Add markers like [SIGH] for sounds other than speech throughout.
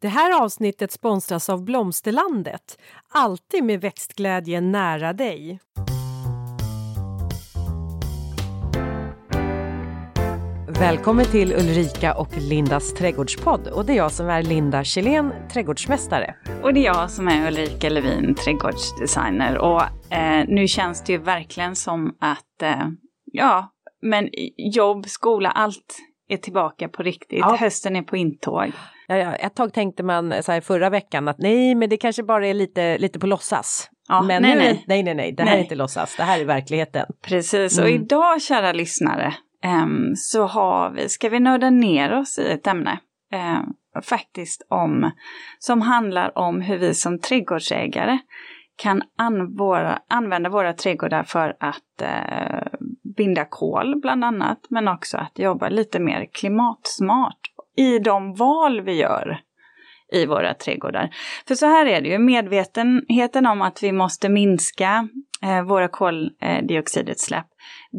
Det här avsnittet sponsras av Blomsterlandet. Alltid med växtglädje nära dig. Välkommen till Ulrika och Lindas trädgårdspodd. Och det är jag som är Linda Kjellén, trädgårdsmästare. Och det är jag som är Ulrika Levin, trädgårdsdesigner. Och eh, nu känns det ju verkligen som att, eh, ja, men jobb, skola, allt är tillbaka på riktigt. Ja. Hösten är på intåg. Ja, ett tag tänkte man så här förra veckan att nej, men det kanske bara är lite, lite på låtsas. Ja, men nej, nu, nej. nej, nej, nej, det här nej. är inte låtsas, det här är verkligheten. Precis, och mm. idag kära lyssnare um, så har vi, ska vi nörda ner oss i ett ämne. Um, faktiskt om, som handlar om hur vi som trädgårdsägare kan an våra, använda våra trädgårdar för att uh, binda kol bland annat, men också att jobba lite mer klimatsmart i de val vi gör i våra trädgårdar. För så här är det ju, medvetenheten om att vi måste minska eh, våra koldioxidutsläpp,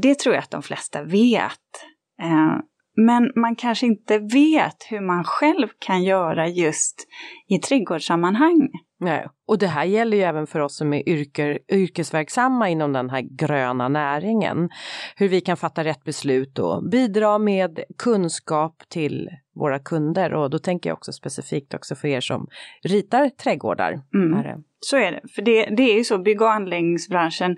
det tror jag att de flesta vet. Eh, men man kanske inte vet hur man själv kan göra just i trädgårdssammanhang. Nej, och det här gäller ju även för oss som är yrker, yrkesverksamma inom den här gröna näringen. Hur vi kan fatta rätt beslut och bidra med kunskap till våra kunder och då tänker jag också specifikt också för er som ritar trädgårdar. Mm. Så är det, för det, det är ju så, bygg och anläggningsbranschen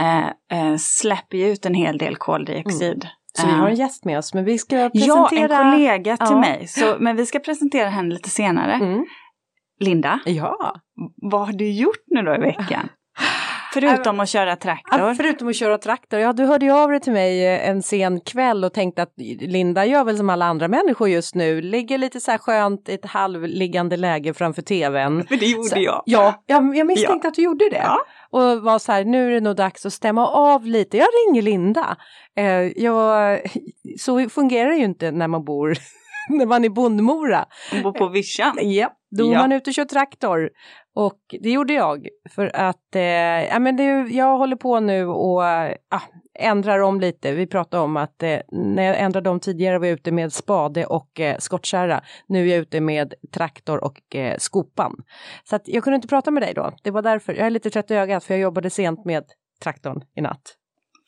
äh, äh, släpper ju ut en hel del koldioxid. Mm. Så vi har en gäst med oss, men vi ska presentera... Ja, en kollega till ja. mig, så, men vi ska presentera henne lite senare. Mm. Linda, ja. vad har du gjort nu då i veckan? [LAUGHS] Förutom att köra traktor? Ja, förutom att köra traktor. Ja, du hörde ju av dig till mig eh, en sen kväll och tänkte att Linda gör väl som alla andra människor just nu, ligger lite så här skönt i ett halvliggande läge framför tvn. För [LAUGHS] det gjorde så, jag. Ja, jag, jag misstänkte ja. att du gjorde det. Ja. Och var så här, nu är det nog dags att stämma av lite. Jag ringer Linda. Eh, jag, så fungerar det ju inte när man bor [LAUGHS] när man är bondmora. Man bor på vischan. Ja, då är man ute och kör traktor. Och det gjorde jag för att eh, ja, men det, jag håller på nu och ah, ändrar om lite. Vi pratade om att eh, när jag ändrade om tidigare var jag ute med spade och eh, skottkärra. Nu är jag ute med traktor och eh, skopan. Så att jag kunde inte prata med dig då. Det var därför. Jag är lite trött i ögat för jag jobbade sent med traktorn i natt.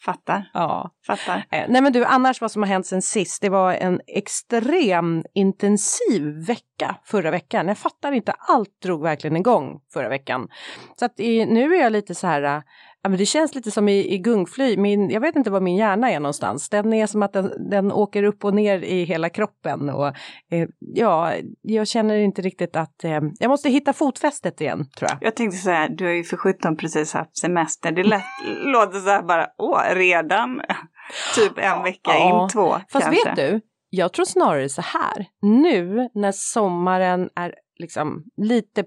Fattar. Ja. Fattar. Eh, nej men du, annars vad som har hänt sen sist, det var en extrem intensiv vecka förra veckan. Jag fattar inte, allt drog verkligen igång förra veckan. Så att i, nu är jag lite så här, Ja, men det känns lite som i, i gungfly, min, jag vet inte var min hjärna är någonstans. Den är som att den, den åker upp och ner i hela kroppen. Och, eh, ja, jag känner inte riktigt att, eh, jag måste hitta fotfästet igen tror jag. Jag tänkte säga, du har ju för sjutton precis haft semester. Det lätt, [LAUGHS] låter så här bara, åh, redan [LAUGHS] typ en vecka ja, in, två Fast kanske. vet du, jag tror snarare så här, nu när sommaren är liksom lite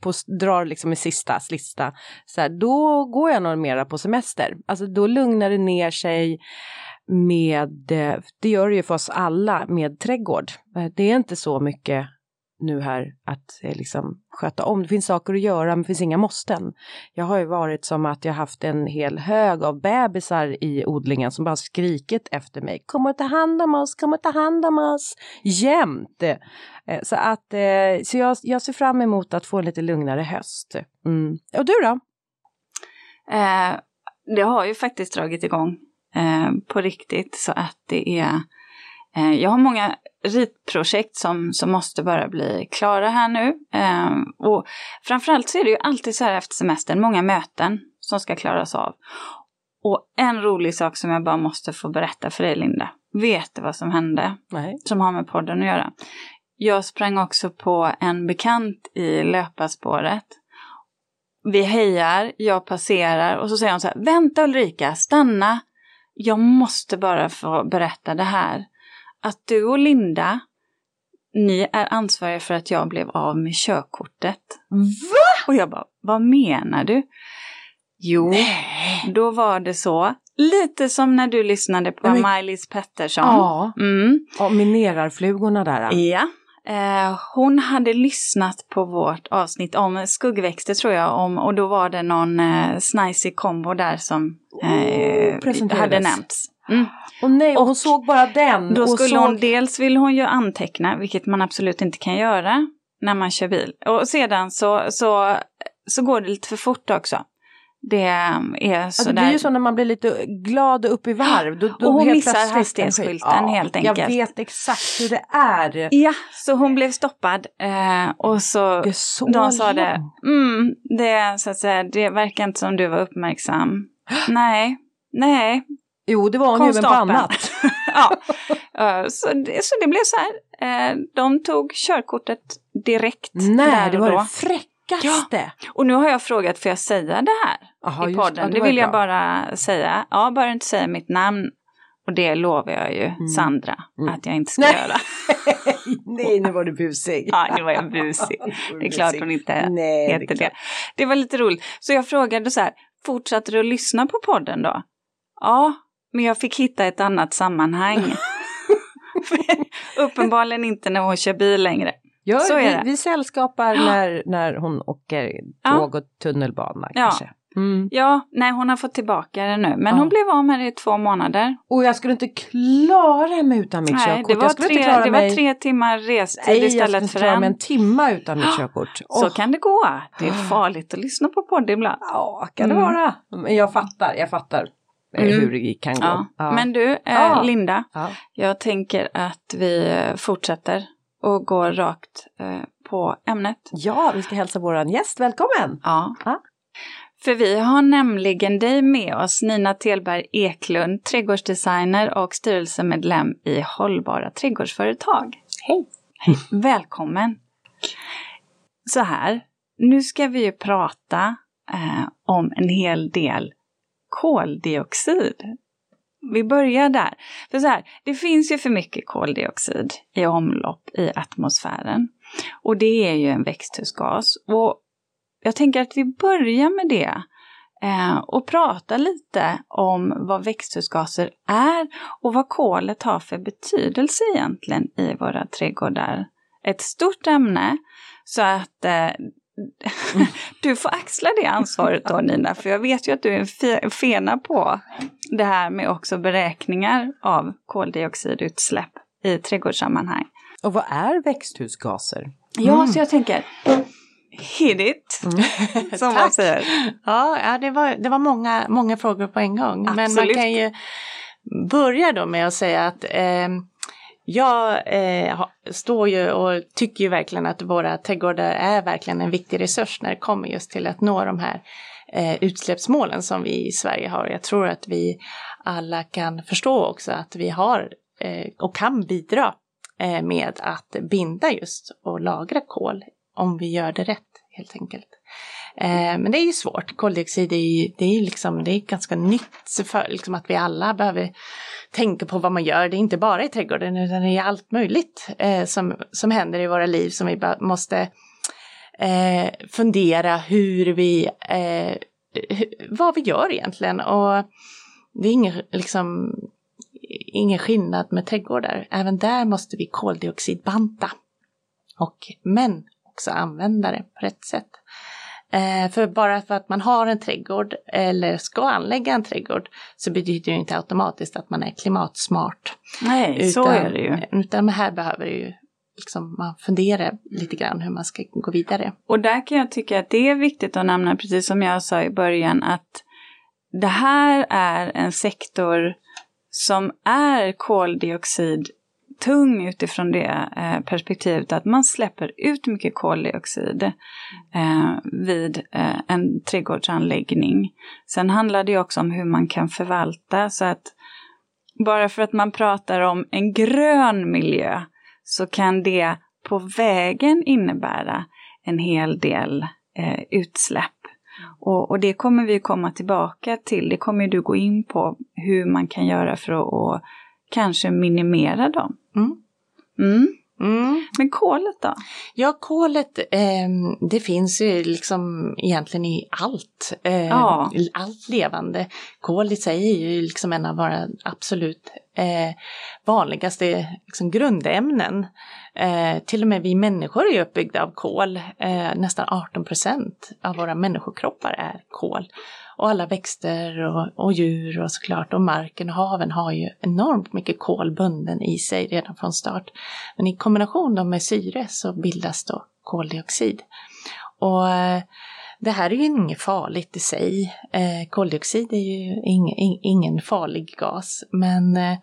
på, drar liksom i sista slista, så här, då går jag nog mera på semester. Alltså då lugnar det ner sig med, eh, det gör det ju för oss alla, med trädgård. Eh, det är inte så mycket nu här att eh, liksom sköta om. Det finns saker att göra men det finns inga måsten. Jag har ju varit som att jag haft en hel hög av bebisar i odlingen som bara skrikit efter mig. Kom och ta hand om oss, kom och ta hand om oss. Jämt! Eh, så att eh, så jag, jag ser fram emot att få en lite lugnare höst. Mm. Och du då? Eh, det har ju faktiskt dragit igång eh, på riktigt så att det är jag har många ritprojekt som, som måste bara bli klara här nu. Eh, och framförallt så är det ju alltid så här efter semestern, många möten som ska klaras av. Och en rolig sak som jag bara måste få berätta för dig Linda. Vet du vad som hände? Nej. Som har med podden att göra. Jag sprang också på en bekant i löparspåret. Vi hejar, jag passerar och så säger hon så här, vänta Ulrika, stanna. Jag måste bara få berätta det här att du och Linda, ni är ansvariga för att jag blev av med körkortet. Va? Och jag bara, vad menar du? Jo, Nej. då var det så. Lite som när du lyssnade på Men... Maj-Lis Pettersson. Ja, mm. och minerarflugorna där. Ja. Eh, hon hade lyssnat på vårt avsnitt om skuggväxter tror jag, om, och då var det någon eh, snajsig kombo där som eh, oh, hade nämnts. Mm. Och nej, och hon såg bara den. Då skulle såg... hon, dels vill hon ju anteckna, vilket man absolut inte kan göra. när man kör bil. Och sedan så, så, så går det lite för fort också. Det är Ja, sådär. det blir ju så när man blir lite glad och upp i varv. Då, då Och hon missar hastighetsskylten helt enkelt. Jag vet exakt hur det är. Ja, så hon blev stoppad. Eh, och så, så de sa det, mm, det, så att säga, det verkar inte som du var uppmärksam. [GASPS] nej, nej, Jo, det var hon ju, men på annat. [LAUGHS] ja. Eh, så, det, så det blev så här. Eh, de tog körkortet direkt Nej, det var då. det fräckaste. Och nu har jag frågat, får jag säga det här Jaha, i just- podden? ja, det var vill jag bara säga. Ja, bara inte säga mitt namn. Och det lovar jag ju Sandra Mm. att jag inte ska Nej. göra. [LAUGHS] Nej, nu var du busig. Ja, nu var jag busig. [LAUGHS] Det är klart hon inte Nej, heter det. det. Det var lite roligt. Så jag frågade så här, fortsatte du att lyssna på podden då? Ja, men jag fick hitta ett annat sammanhang. [LAUGHS] Uppenbarligen inte när hon kör bil längre. Ja, Så är vi, det. vi sällskapar när, när hon åker tåg och tunnelbana Ja. kanske. Mm. Ja, nej hon har fått tillbaka det nu. Men Ja. hon blev av med det i två månader. Och jag skulle inte klara mig utan mitt Nej, körkort. det var, tre, det mig... var tre timmar restid Nej, jag skulle istället inte för klara en. mig en timma utan mitt [GASPS] körkort. Så Åh, kan det gå. Det är [GASPS] farligt att lyssna på podd ibland. Ja, kan det Mm. vara. Men jag fattar, jag fattar Mm. hur det kan gå. Ja. Ja. Men du, eh. Linda, Ja. jag tänker att vi eh, fortsätter och går rakt eh, på ämnet. ja, vi ska hälsa våran gäst välkommen. Ja. För vi har nämligen dig med oss, Nina Telberg Eklund, trädgårdsdesigner och styrelsemedlem i Hållbara trädgårdsföretag. Hej. Välkommen! Så här, nu ska vi ju prata eh, om en hel del koldioxid. Vi börjar där. För så här, det finns ju för mycket koldioxid i omlopp i atmosfären. Och det är ju en växthusgas. Och jag tänker att vi börjar med det. Eh, och prata lite om vad växthusgaser är och vad kolet har för betydelse egentligen i våra trädgårdar. Ett stort ämne, så att eh, du får axla det ansvaret då Nina, för jag vet ju att du är en fe- fena på det här med också beräkningar av koldioxidutsläpp i trädgårdssammanhang. Och vad är växthusgaser? Ja, Mm. så jag tänker, hit it, [LAUGHS] som man säger. Ja, det, var, det var många, många frågor på en gång. Men man Absolut. kan ju börja då med att säga att eh, jag eh, står ju och tycker ju verkligen att våra trädgårdar är verkligen en viktig resurs när det kommer just till att nå de här eh, utsläppsmålen som vi i Sverige har. Jag tror att vi alla kan förstå också att vi har eh, och kan bidra eh, med att binda just och lagra kol om vi gör det rätt helt enkelt. Eh, men det är ju svårt. Koldioxid är ju, det är liksom, det är ganska nytt för liksom att vi alla behöver tänka på vad man gör. Det är inte bara i trädgården utan det är allt möjligt eh, som, som händer i våra liv som vi måste eh, fundera hur vi, vad vi gör egentligen. Och det är ingen, liksom, ingen skillnad med trädgårdar. Även där måste vi koldioxidbanta. Och, men också använda det på rätt sätt. Eh, för bara för att man har en trädgård eller ska anlägga en trädgård så betyder det inte automatiskt att man är klimatsmart. Nej, så är det ju. Utan här behöver det ju liksom man fundera lite grann hur man ska gå vidare. Och där kan jag tycka att det är viktigt att nämna, precis som jag sa i början, att det här är en sektor som är Tung utifrån det eh, perspektivet att man släpper ut mycket koldioxid eh, vid eh, en trädgårdsanläggning. Sen handlar det också om hur man kan förvalta så att bara för att man pratar om en grön miljö så kan det på vägen innebära en hel del eh, utsläpp. Och, och det kommer vi komma tillbaka till. Det kommer du gå in på hur man kan göra för att och kanske minimera dem. Mm. Mm. Mm. Men kolet då? Ja, kolet, ehm, det finns ju liksom egentligen i allt. Eh, Ja. Allt levande. Kol i sig är ju liksom en av våra absolut eh, vanligaste liksom, grundämnen. Eh, till och med vi människor är uppbyggda av kol. Eh, nästan 18 procent av våra människokroppar är kol. Och alla växter och, och djur och såklart och marken och haven har ju enormt mycket kol bunden i sig redan från start. Men i kombination då med syre så bildas då koldioxid. Och eh, det här är ju inget farligt i sig. Eh, koldioxid är ju ing, ingen farlig gas, men eh,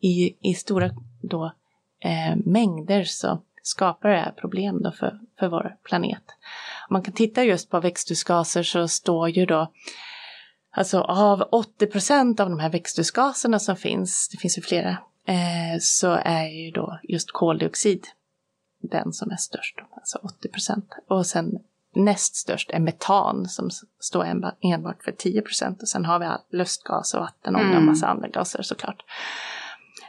i, i stora då, eh, mängder så skapar det här problem då för, för vår planet. Om man kan titta just på växthusgaser så står ju då Alltså av 80 procent av de här växthusgaserna som finns, det finns ju flera, eh, så är ju då just koldioxid den som är störst, alltså 80 procent. Och sen näst störst är metan som står enbart för 10 procent. Och sen har vi lustgas och vatten och mm. en massa andra gaser såklart.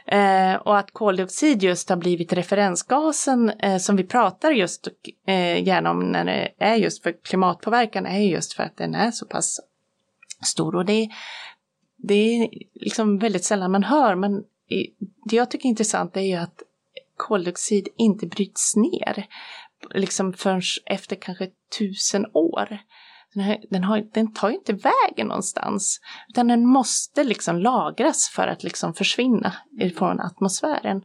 Eh, och att koldioxid just har blivit referensgasen eh, som vi pratar just eh, gärna om när det är just för klimatpåverkan är just för att den är så pass stor. Och det, det är liksom väldigt sällan man hör, men det jag tycker är intressant är ju att koldioxid inte bryts ner liksom förrän efter kanske tusen år. Den, här, den, har, den tar ju inte vägen någonstans, utan den måste liksom lagras för att liksom försvinna från atmosfären.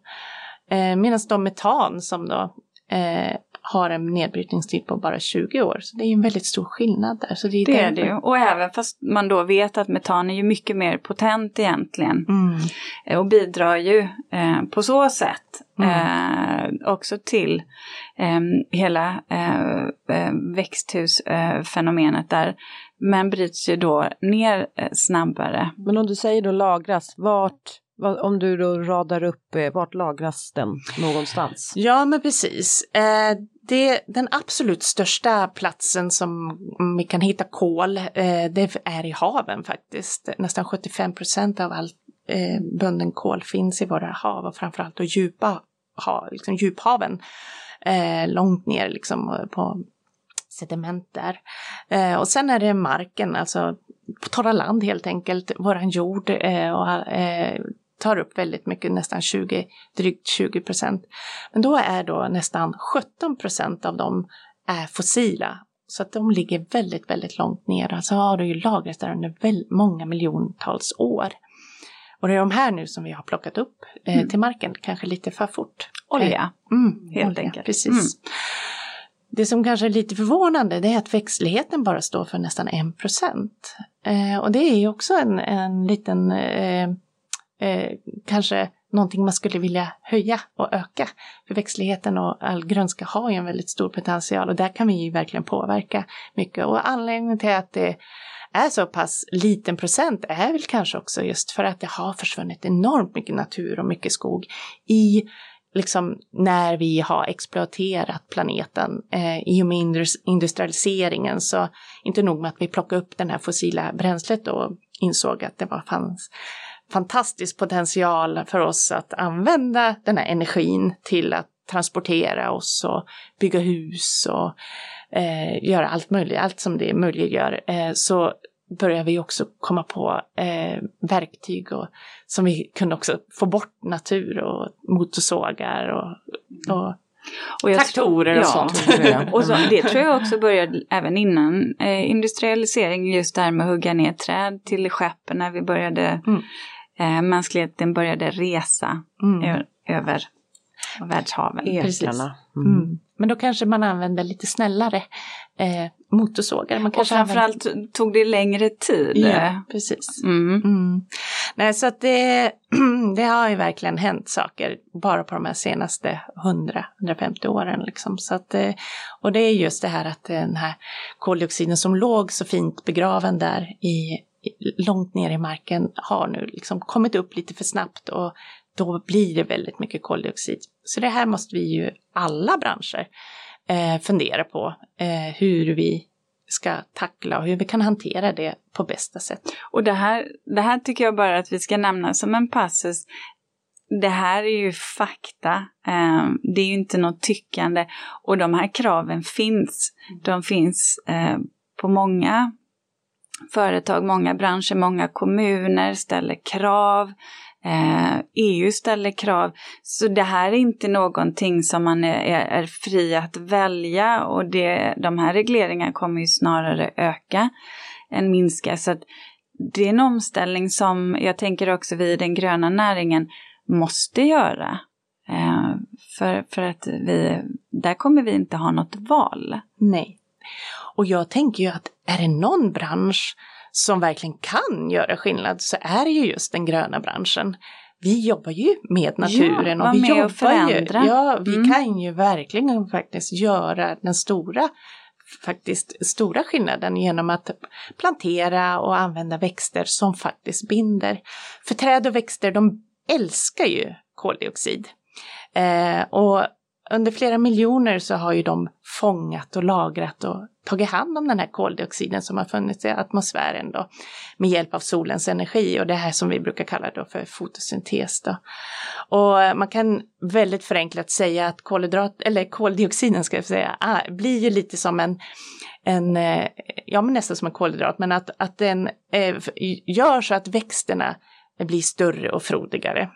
Eh, Medan de metan som då eh, har en nedbrytningstid på bara 20 år. Så det är en väldigt stor skillnad där. Så det är, det, är det ju. Och även fast man då vet att metan är ju mycket mer potent egentligen. Mm. Eh, och bidrar ju eh, på så sätt mm. eh, också till eh, hela eh, eh, växthusfenomenet där. Men bryts ju då ner snabbare. Men om du säger då lagras, vart om du då radar upp, vart lagras den någonstans? Ja men precis. Det, den absolut största platsen som vi kan hitta kol, eh, det är i haven faktiskt. Nästan 75 procent av all eh, bunden kol finns i våra hav och framförallt då djupa ha, liksom djuphaven. Eh, långt ner liksom eh, på sediment där. Eh, och sen är det marken, alltså på torra land helt enkelt, våran jord eh, och eh, tar upp väldigt mycket, nästan 20, drygt 20 procent. Men då är då nästan 17 procent av dem är fossila. Så att de ligger väldigt, väldigt långt ner. Alltså har du ju lagrat där under väldigt många miljontals år. Och det är de här nu som vi har plockat upp eh, mm. till marken, kanske lite för fort. Olja, eh, mm, helt olja, enkelt. Precis. Mm. Det som kanske är lite förvånande det är att växtligheten bara står för nästan en procent. Eh, och det är ju också en, en liten eh, eh, kanske någonting man skulle vilja höja och öka. För växtligheten och all grönska har ju en väldigt stor potential och där kan vi ju verkligen påverka mycket. Och anledningen till att det är så pass liten procent är väl kanske också just för att det har försvunnit enormt mycket natur och mycket skog i liksom när vi har exploaterat planeten eh, i och med industrialiseringen så inte nog med att vi plockade upp den här fossila bränslet och insåg att det var, fanns fantastisk potential för oss att använda den här energin till att transportera oss och bygga hus och eh, göra allt möjligt, allt som det möjliggör, eh, så börjar vi också komma på eh, verktyg och, som vi kunde också få bort natur och motorsågar och, och och traktorer och ja. sånt. och så, det tror jag också började även innan eh, industrialisering, just det här med att hugga ner träd till skeppen när vi började mm eh, mänskligheten började resa mm. över världshaven. Mm. Mm. Men då kanske man använder lite snällare eh, motorsågar. Man och framförallt använder... tog det längre tid. Ja, precis. Mm. Mm. Nej, så att det, [CLEARS THROAT] det har ju verkligen hänt saker bara på de här senaste 100-150 åren. Liksom. Så att, eh, och det är just det här att den här koldioxiden som låg så fint begraven där i långt ner i marken har nu liksom kommit upp lite för snabbt och då blir det väldigt mycket koldioxid. Så det här måste vi ju alla branscher eh, fundera på eh, hur vi ska tackla och hur vi kan hantera det på bästa sätt. Och det här, det här tycker jag bara att vi ska nämna som en passus. Det här är ju fakta, eh, det är ju inte något tyckande och de här kraven finns. De finns eh, på många företag, många branscher, många kommuner ställer krav. Eh, EU ställer krav. Så det här är inte någonting som man är, är, fri att välja och det, de här regleringarna kommer ju snarare öka än minska. Så det är en omställning som jag tänker också vi i den gröna näringen måste göra. Eh, För, för att vi, där kommer vi inte ha något val. Nej. Och jag tänker ju att är det någon bransch som verkligen kan göra skillnad så är det ju just den gröna branschen. Vi jobbar ju med naturen ja, och vi jobbar och förändra. ju, ja vi Mm. kan ju verkligen faktiskt göra den stora faktiskt stora skillnaden genom att plantera och använda växter som faktiskt binder. För träd och växter de älskar ju koldioxid. Eh, och under flera miljoner så har ju de fångat och lagrat och tagit hand om den här koldioxiden som har funnits i atmosfären då med hjälp av solens energi och det här som vi brukar kalla då för fotosyntes då. Och man kan väldigt förenklat säga att kolhydrat, eller koldioxiden ska jag säga, ah, blir ju lite som en, en eh, ja men nästan som en kolhydrat, men att, att den eh, gör så att växterna blir större och frodigare.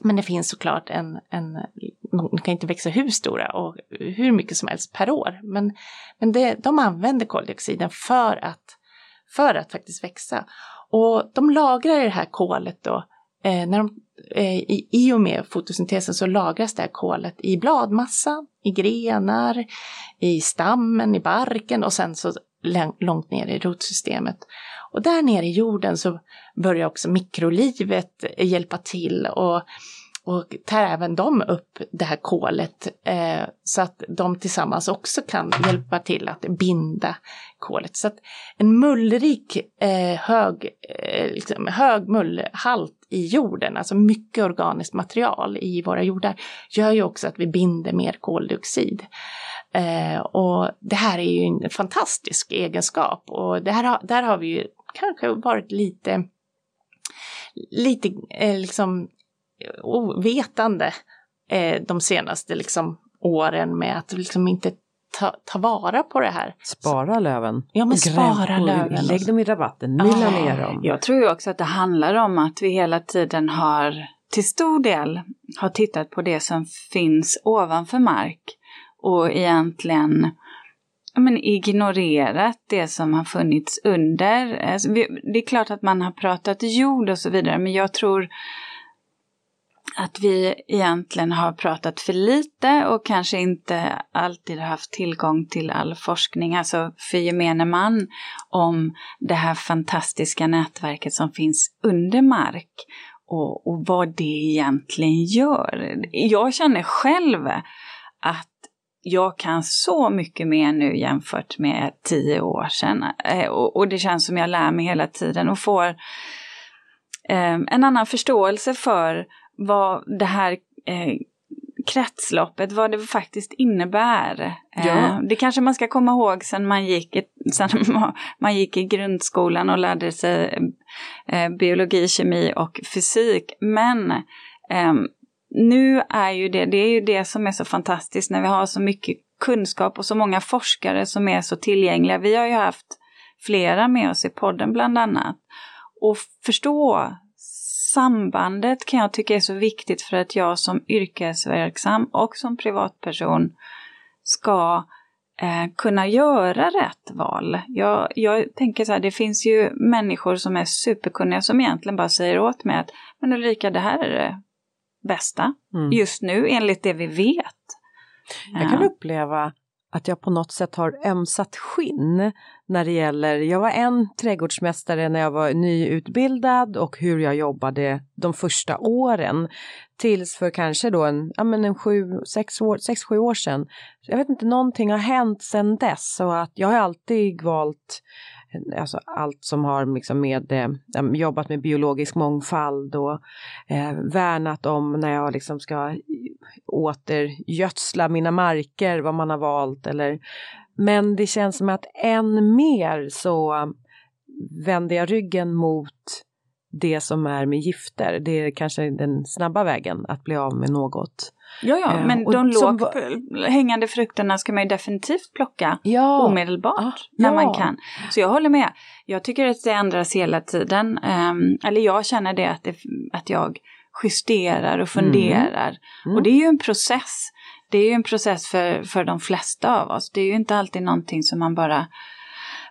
Men det finns såklart en, en de kan inte växa hur stora och hur mycket som helst per år. Men, men det, de använder koldioxiden för att, för att faktiskt växa. Och de lagrar det här kolet då, eh, när de, eh, i, i och med fotosyntesen så lagras det här kolet i bladmassa, i grenar, i stammen, i barken och sen så långt ner i rotsystemet. Och där nere i jorden så börjar också mikrolivet hjälpa till och, och tar även de upp det här kolet eh, så att de tillsammans också kan hjälpa till att binda kolet. Så att en mullrik, eh, hög, eh, liksom, hög mullhalt i jorden, alltså mycket organiskt material i våra jordar, gör ju också att vi binder mer koldioxid. Eh, och det här är ju en fantastisk egenskap och det här, där har vi ju kanske varit lite, lite eh, liksom ovetande eh, de senaste liksom, åren med att liksom inte ta, ta vara på det här. Spara löven. Ja, men spara löven. Lägg dem i rabatten, mylla Ah, ner dem. Jag tror ju också att det handlar om att vi hela tiden har, till stor del, har tittat på det som finns ovanför mark och egentligen men ignorerat det som har funnits under. Alltså, vi, det är klart att man har pratat jord och så vidare, men jag tror att vi egentligen har pratat för lite och kanske inte alltid har haft tillgång till all forskning, alltså för gemene man, om det här fantastiska nätverket som finns under mark och, och vad det egentligen gör. Jag känner själv att jag kan så mycket mer nu jämfört med tio år sedan. Eh, och, och det känns som jag lär mig hela tiden och får eh, en annan förståelse för vad det här eh, kretsloppet, vad det faktiskt innebär. Eh, Ja. det kanske man ska komma ihåg sen man gick, i- sen [LAUGHS] man gick i grundskolan och lärde sig biologi, kemi och fysik. Men ehm, nu är ju det, det är ju det som är så fantastiskt när vi har så mycket kunskap och så många forskare som är så tillgängliga. Vi har ju haft flera med oss i podden bland annat. Och förstå sambandet kan jag tycka är så viktigt för att jag som yrkesverksam och som privatperson ska eh, kunna göra rätt val. Jag, jag tänker så här, det finns ju människor som är superkunniga som egentligen bara säger åt mig att men Ulrika, det här är det bästa Mm. just nu enligt det vi vet. Jag kan Ja. uppleva att jag på något sätt har ömsat skinn när det gäller, jag var en trädgårdsmästare när jag var nyutbildad och hur jag jobbade de första åren. Tills för kanske då en, ja men en sju, sex, år, sex, sju år sedan. Jag vet inte, någonting har hänt sedan dess så att jag har alltid valt Alltså allt som har liksom med, eh, jobbat med biologisk mångfald och eh, värnat om när jag liksom ska återgödsla mina marker, vad man har valt eller men det känns som att än mer så vänder jag ryggen mot det som är med gifter. Det är kanske den snabba vägen att bli av med något. Ja, ja, Eh, men och de lågt hängande frukterna ska man ju definitivt plocka Ja, omedelbart Ah, när ja. man kan. Så jag håller med. Jag tycker att det ändras hela tiden. Ehm, eller jag känner det att, det, att jag justerar och funderar. Mm. Och det är ju en process. Det är ju en process för, för de flesta av oss. Det är ju inte alltid någonting som man bara...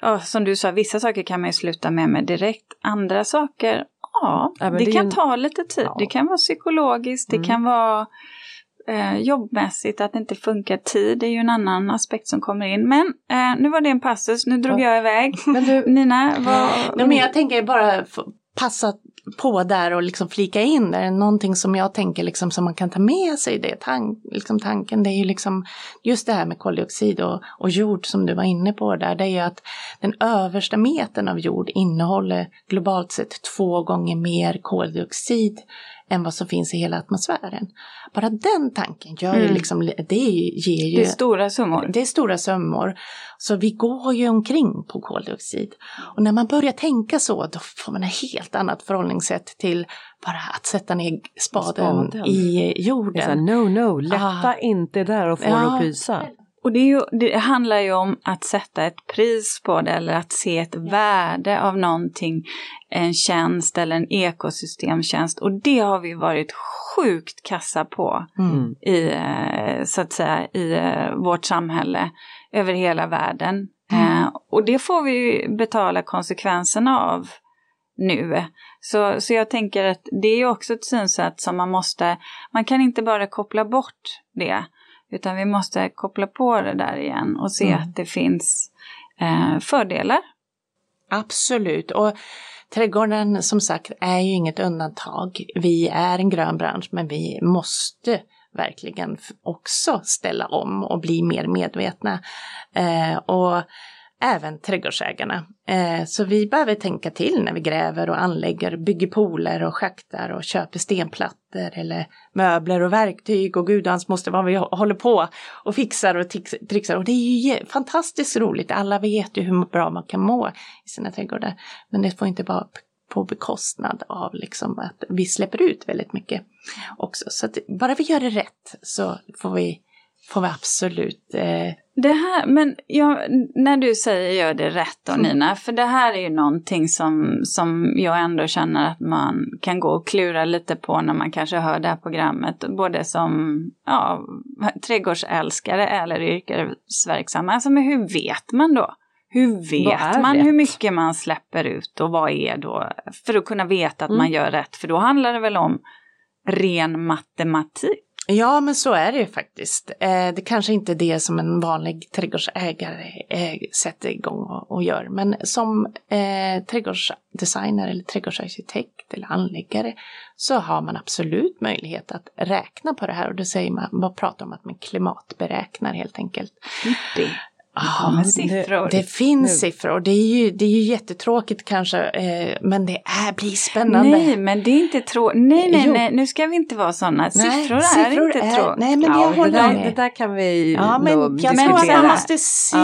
Ja, som du sa, vissa saker kan man ju sluta med med direkt. Andra saker, ja, Ja, det, det kan en- ta lite tid. Det kan vara psykologiskt, det Mm. kan vara Eh, jobbmässigt, att det inte funkar. Tid är ju en annan aspekt som kommer in. Men eh, nu var det en passus, nu drog jag iväg. [LAUGHS] Men du, Nina, vad... Nej, men jag tänker bara passa på där och liksom flika in där. Någonting som jag tänker liksom som man kan ta med sig det, tank, liksom tanken, det är ju liksom just det här med koldioxid och, och jord som du var inne på där. Det är ju att den översta metern av jord innehåller globalt sett två gånger mer koldioxid än vad som finns i hela atmosfären. Bara den tanken gör Mm. liksom, det ger ju Det är stora summor. det är stora summor. Så vi går ju omkring på koldioxid. Och när man börjar tänka så, då får man ett helt annat förhållningssätt till bara att sätta ner spaden, Spaden. i jorden. no, no, lätta Ah. inte där och få Ja. det att pysa. Och det, ju, det handlar ju om att sätta ett pris på det eller att se ett värde av någonting, en tjänst eller en ekosystemtjänst. Och det har vi varit sjukt kassa på Mm. i, eh, så att säga, i eh, vårt samhälle över hela världen. Mm. Eh, och det får vi ju betala konsekvenserna av nu. Så, så jag tänker att det är också ett synsätt som man måste, man kan inte bara koppla bort det, utan vi måste koppla på det där igen och se Mm. att det finns eh, fördelar. Absolut. Och trädgården som sagt är ju inget undantag. Vi är en grön bransch men vi måste verkligen också ställa om och bli mer medvetna. Eh, och även trädgårdsägarna. Eh, så vi behöver tänka till när vi gräver och anlägger, bygger pooler och schaktar och köper stenplattor eller möbler och verktyg och gudans måste vad vi håller på och fixar och trixar. Och det är ju fantastiskt roligt. Alla vet ju hur bra man kan må i sina trädgårdar. Men det får inte vara på bekostnad av liksom att vi släpper ut väldigt mycket också. Så att bara vi gör det rätt så får vi, får vi absolut eh, det här, men ja, när du säger gör det rätt då Nina, för det här är ju någonting som, som jag ändå känner att man kan gå och klura lite på när man kanske hör det här programmet, både som ja, trädgårdsälskare eller yrkesverksamma. Alltså, men hur vet man då? Hur vet man rätt? hur mycket man släpper ut och vad är då, för att kunna veta att Mm. man gör rätt, för då handlar det väl om ren matematik? Ja, men så är det ju faktiskt. Eh, det kanske inte är det som en vanlig trädgårdsägare eh, sätter igång och, och gör. Men som eh, trädgårdsdesigner eller trädgårdsarkitekt eller anläggare så har man absolut möjlighet att räkna på det här. Och då säger man, man pratar om att man klimatberäknar helt enkelt. Det Ah, kommer det- siffror. Det finns Nu. siffror det är ju, det är ju jättetråkigt kanske, eh, men det är, blir spännande. Nej, men det är inte tråkigt. Nej, nej, Jo. nej, nu ska vi inte vara sådana. Siffror, siffror är inte tråkigt. nej, men Ja, jag det, håller där, med. det där kan vi Ja, men nog jag tror att diskutera. man måste se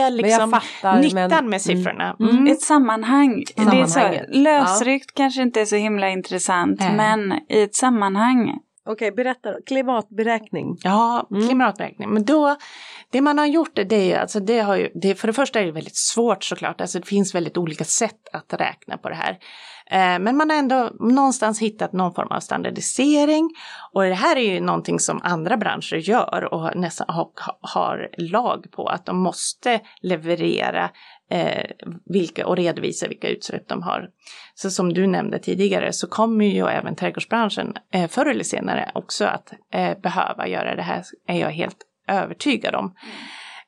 Men liksom fattar. nyttan men, med siffrorna. Mm. Mm. Ett sammanhang. Det är så, lösryckt kanske inte är så himla intressant, Nej. men i ett sammanhang. Okej, berätta. Klimatberäkning. Ja, Mm. klimatberäkning. Men då, det man har gjort det är alltså det har ju, det, för det första är det väldigt svårt såklart, alltså det finns väldigt olika sätt att räkna på det här. Eh, men man har ändå någonstans hittat någon form av standardisering och det här är ju någonting som andra branscher gör och nästan har, har lag på att de måste leverera eh, vilka, och redovisa vilka utsläpp de har. Så som du nämnde tidigare så kommer ju även trädgårdsbranschen eh, förr eller senare också att eh, behöva göra det här, är jag helt övertygad om.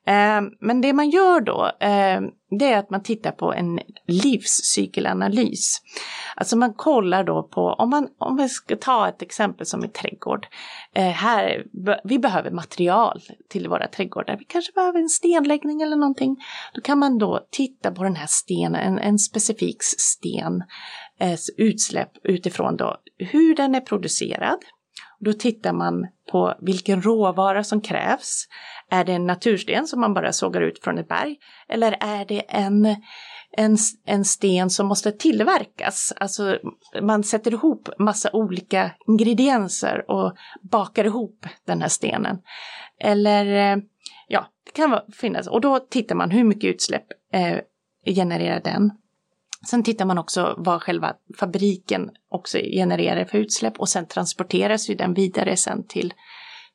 Eh, men det man gör då, eh, det är att man tittar på en livscykelanalys. Alltså man kollar då på, om, man, om vi ska ta ett exempel som i trädgård. Eh, här, vi behöver material till våra trädgårdar. Vi kanske behöver en stenläggning eller någonting. Då kan man då titta på den här stenen, en, en specifik sten, eh, utsläpp utifrån då hur den är producerad. Då tittar man på vilken råvara som krävs. Är det en natursten som man bara sågar ut från ett berg? Eller är det en, en, en sten som måste tillverkas? Alltså man sätter ihop massa olika ingredienser och bakar ihop den här stenen. Eller eh, ja, det kan finnas. Och då tittar man hur mycket utsläpp eh, genererar den. Sen tittar man också vad själva fabriken också genererar för utsläpp och sen transporteras ju den vidare sen till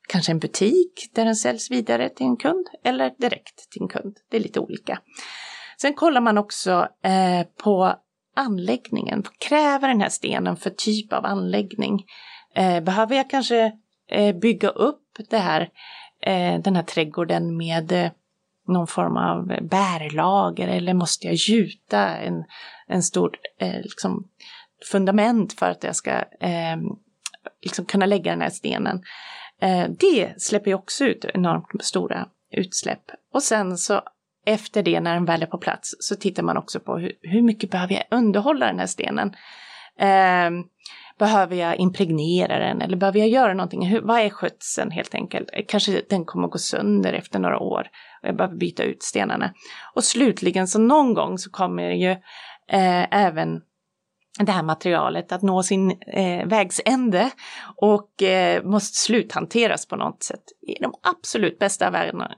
kanske en butik där den säljs vidare till en kund eller direkt till en kund. Det är lite olika. Sen kollar man också eh, på anläggningen. Vad kräver den här stenen för typ av anläggning? Eh, behöver jag kanske eh, bygga upp det här, eh, den här trädgården med eh, någon form av bärlager eller måste jag gjuta en, en stor eh, liksom, fundament för att jag ska eh, liksom kunna lägga den här stenen. Eh, det släpper ju också ut enormt stora utsläpp. Och sen så efter det när den väl är på plats så tittar man också på hur, hur mycket behöver jag underhålla den här stenen. Eh, behöver jag impregnera den eller behöver jag göra någonting? Hur, vad är skötseln helt enkelt? Kanske den kommer att gå sönder efter några år och jag behöver byta ut stenarna. Och slutligen så någon gång så kommer ju eh, även det här materialet att nå sin eh, vägsände och eh, måste sluthanteras på något sätt. I de absolut bästa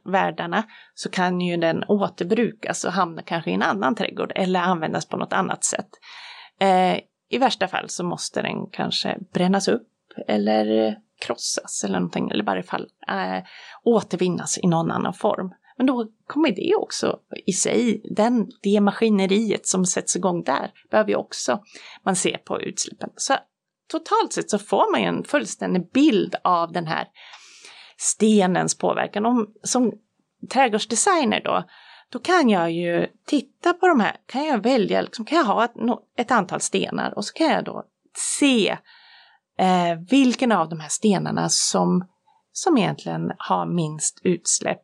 världarna så kan ju den återbrukas och hamna kanske i en annan trädgård eller användas på något annat sätt. Eh, I värsta fall så måste den kanske brännas upp eller eh, krossas eller någonting, eller i varje fall eh, återvinnas i någon annan form. Men då kommer det också i sig, den, det maskineriet som sätts igång där, behöver ju också man se på utsläppen. Så totalt sett så får man ju en fullständig bild av den här stenens påverkan. Om, som trädgårdsdesigner då, då kan jag ju titta på de här, kan jag välja, liksom, kan jag ha ett, ett antal stenar och så kan jag då se eh, vilken av de här stenarna som, som egentligen har minst utsläpp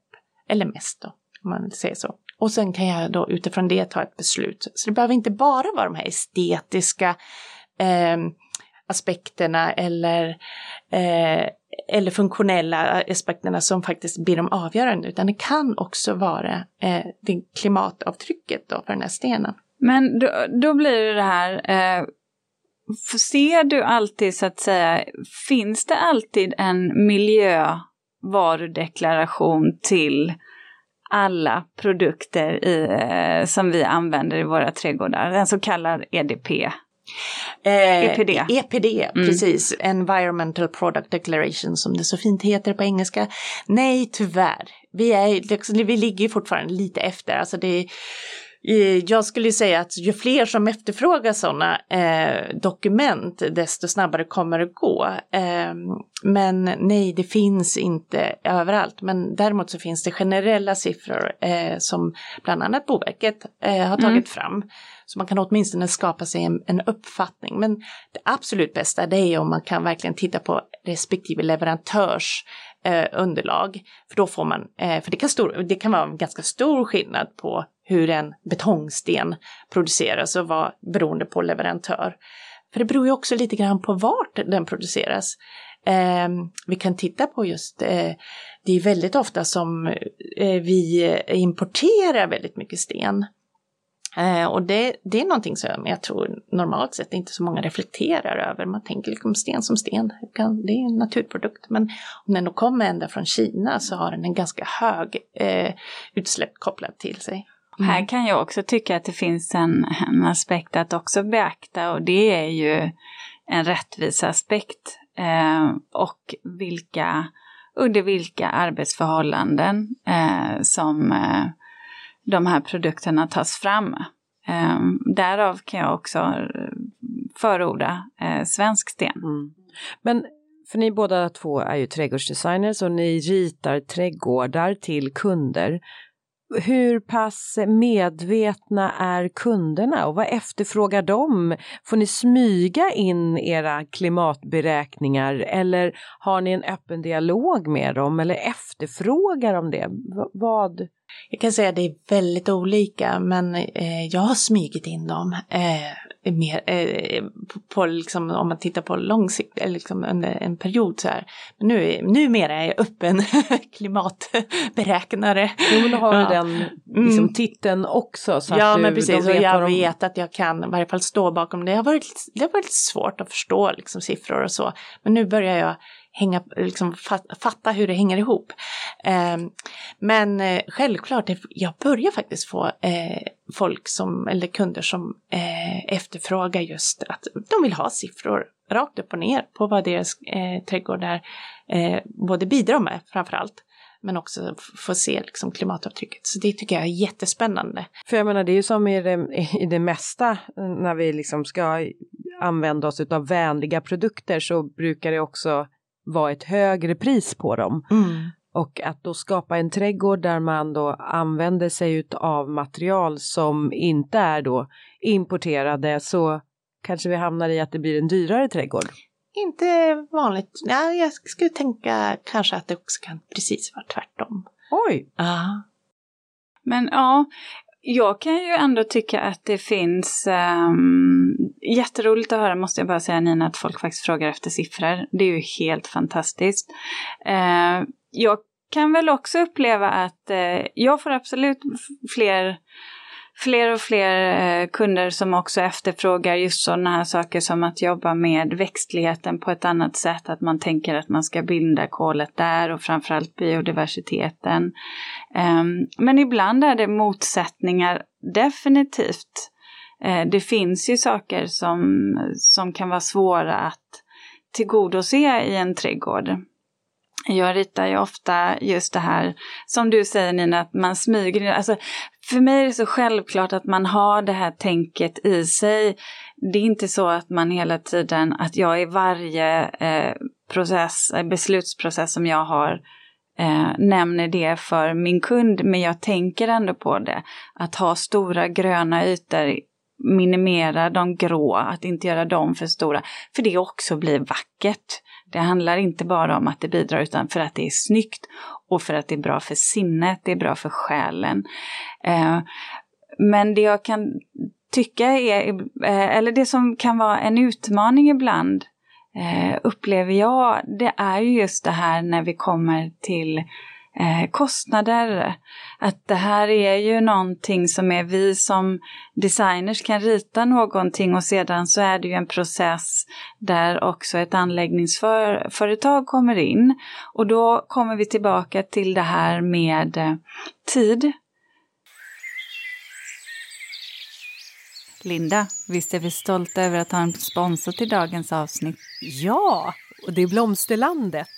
eller mest då, om man säger så. Och sen kan jag då utifrån det ta ett beslut. Så det behöver inte bara vara de här estetiska eh, aspekterna eller, eh, eller funktionella aspekterna som faktiskt blir de avgörande, utan det kan också vara eh, det klimatavtrycket då för den här stenen. Men då, då blir det det här, eh, ser du alltid så att säga, finns det alltid en miljö varudeklaration till alla produkter i, eh, som vi använder i våra trädgårdar, en så kallad EDP. Eh, EPD. EPD, mm. precis. Environmental Product Declaration som det så fint heter på engelska. Nej, tyvärr. Vi, är, vi ligger fortfarande lite efter. Alltså det, jag skulle säga att ju fler som efterfrågar sådana eh, dokument, desto snabbare kommer det gå. Eh, men nej, det finns inte överallt. Men däremot så finns det generella siffror eh, som bland annat Boverket eh, har tagit mm. fram. Så man kan åtminstone skapa sig en, en, uppfattning. Men det absolut bästa det är om man kan verkligen titta på respektive leverantörs eh, underlag. För då får man, eh, för det kan, stor, det kan vara en ganska stor skillnad på hur en betongsten produceras och vad beroende på leverantör. För det beror ju också lite grann på vart den produceras. Eh, vi kan titta på just, eh, det är väldigt ofta som eh, vi importerar väldigt mycket sten. Eh, och det, det är någonting som jag tror normalt sett inte så många reflekterar över. Man tänker liksom sten som sten, det är en naturprodukt. Men om den då kommer ända från Kina så har den en ganska hög eh, utsläpp kopplat till sig. Mm. Här kan jag också tycka att det finns en, en aspekt att också beakta och det är ju en rättviseaspekt eh, och vilka, under vilka arbetsförhållanden eh, som eh, de här produkterna tas fram. Eh, därav kan jag också eh, förorda eh, svensk sten. Mm. Men för ni båda två är ju trädgårdsdesigners och ni ritar trädgårdar till kunder hur pass medvetna är kunderna och vad efterfrågar de? Får ni smyga in era klimatberäkningar eller har ni en öppen dialog med dem eller efterfrågar de det? V vad? Jag kan säga att det är väldigt olika men eh, jag har smugit in dem. Eh, Mer, eh, på, på liksom, om man tittar på lång sikt, eller liksom under en period så här. Men nu, numera är jag öppen [LAUGHS] klimatberäknare. Jo men du har ja. den liksom, mm. titeln också. Så ja att du, men precis, och jag de... vet att jag kan i varje fall stå bakom det. Det har varit, det har varit svårt att förstå liksom, siffror och så. Men nu börjar jag hänga, liksom, fatta hur det hänger ihop. Ehm, men eh, självklart, jag börjar faktiskt få eh, folk som, eller kunder som eh, efterfrågar just att de vill ha siffror rakt upp och ner på vad deras trädgårdar både bidrar med framför allt men också få se liksom klimatavtrycket. Så det tycker jag är jättespännande. För jag menar det är ju som i det, i det mesta när vi liksom ska använda oss av vänliga produkter så brukar det också vara ett högre pris på dem. Mm. Och att då skapa en trädgård där man då använder sig av material som inte är då importerade så kanske vi hamnar i att det blir en dyrare trädgård. Inte vanligt. Ja, jag skulle tänka kanske att det också kan precis vara tvärtom. Oj! Ja. Men ja, jag kan ju ändå tycka att det finns um, jätteroligt att höra måste jag bara säga Nina att folk faktiskt frågar efter siffror. Det är ju helt fantastiskt. Uh, jag kan väl också uppleva att uh, jag får absolut fler fler och fler eh, kunder som också efterfrågar just sådana här saker som att jobba med växtligheten på ett annat sätt. Att man tänker att man ska binda kolet där och framförallt biodiversiteten. Ehm, men ibland är det motsättningar, definitivt. Eh, det finns ju saker som, som kan vara svåra att tillgodose i en trädgård. Jag ritar ju ofta just det här, som du säger Nina, att man smyger Alltså, för mig är det så självklart att man har det här tänket i sig. Det är inte så att man hela tiden, att jag i varje eh, process, eh, beslutsprocess som jag har eh, nämner det för min kund, men jag tänker ändå på det. Att ha stora gröna ytor, minimera de grå, att inte göra dem för stora, för det också blir vackert. Det handlar inte bara om att det bidrar utan för att det är snyggt och för att det är bra för sinnet, det är bra för själen. Eh, men det jag kan tycka är, eh, eller det som kan vara en utmaning ibland, eh, upplever jag, det är ju just det här när vi kommer till eh, kostnader. Att det här är ju någonting som är vi som designers kan rita någonting och sedan så är det ju en process där också ett anläggningsföretag kommer in. Och då kommer vi tillbaka till det här med eh, tid. Linda, visst är vi stolta över att ha en sponsor till dagens avsnitt? Ja, och det är Blomsterlandet.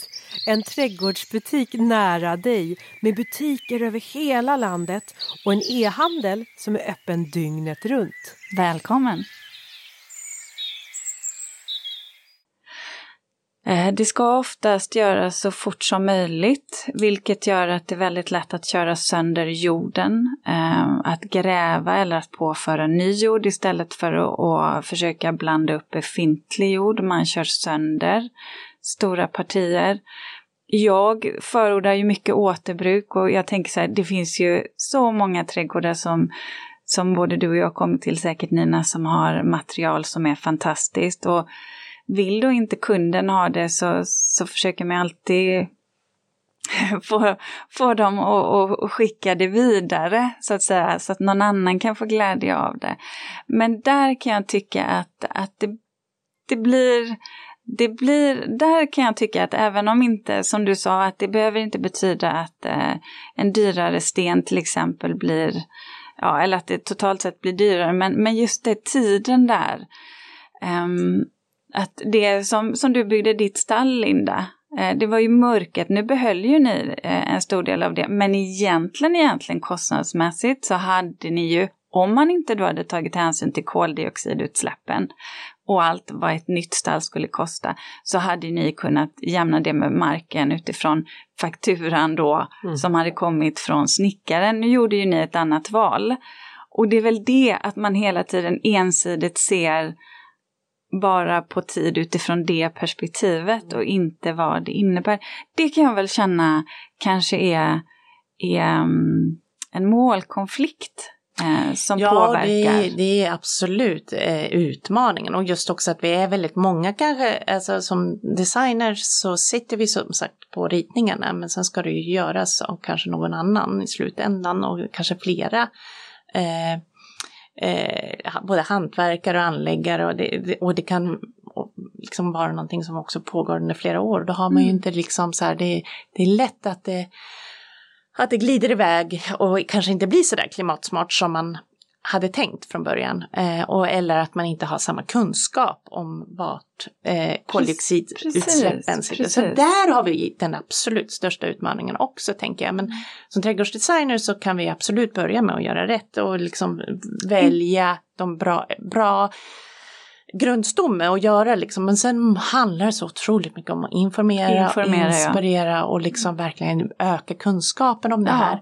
En trädgårdsbutik nära dig med butiker över hela landet och en e-handel som är öppen dygnet runt. Välkommen! Eh, det ska oftast göras så fort som möjligt, vilket gör att det är väldigt lätt att köra sönder jorden. Eh, att gräva eller att påföra ny jord istället för att försöka blanda upp befintlig jord. Man kör sönder stora partier. Jag förordar ju mycket återbruk och jag tänker så här, det finns ju så många trädgårdar som, som både du och jag kommer till säkert Nina, som har material som är fantastiskt. Och vill då inte kunden ha det så, så försöker man alltid [LAUGHS] få, få dem att, skicka det vidare så att säga, så att någon annan kan få glädje av det. Men där kan jag tycka att, att det, det blir det blir, där kan jag tycka att även om inte, som du sa, att det behöver inte betyda att eh, en dyrare sten till exempel blir, ja, eller att det totalt sett blir dyrare, men, men just det tiden där. Um, att det som, som du byggde ditt stall, Linda, eh, det var ju mörkret, nu behöll ju ni eh, en stor del av det, men egentligen, egentligen kostnadsmässigt så hade ni ju om man inte då hade tagit hänsyn till koldioxidutsläppen och allt vad ett nytt stall skulle kosta så hade ni kunnat jämna det med marken utifrån fakturan då mm. som hade kommit från snickaren. Nu gjorde ju ni ett annat val. Och det är väl det att man hela tiden ensidigt ser bara på tid utifrån det perspektivet och inte vad det innebär. Det kan jag väl känna kanske är, är um, en målkonflikt eh, som ja, påverkar? Ja, det, det, är absolut eh, utmaningen och just också att vi är väldigt många kanske, alltså som designers så sitter vi som sagt på ritningarna men sen ska det ju göras av kanske någon annan i slutändan och kanske flera. Eh, eh, både hantverkare och anläggare och det, och det kan liksom vara någonting som också pågår under flera år. Då har man ju mm. inte liksom så här, det, det är lätt att det att det glider iväg och kanske inte blir så där klimatsmart som man hade tänkt från början. Eh, och, eller att man inte har samma kunskap om vart eh, koldioxidutsläppen sitter. Så där har vi den absolut största utmaningen också tänker jag. Men mm. som trädgårdsdesigner så kan vi absolut börja med att göra rätt och liksom välja de bra, bra grundstomme att göra liksom. Men sen handlar det så otroligt mycket om att informera, Informera, ja. inspirera och liksom verkligen öka kunskapen om det Ja. här.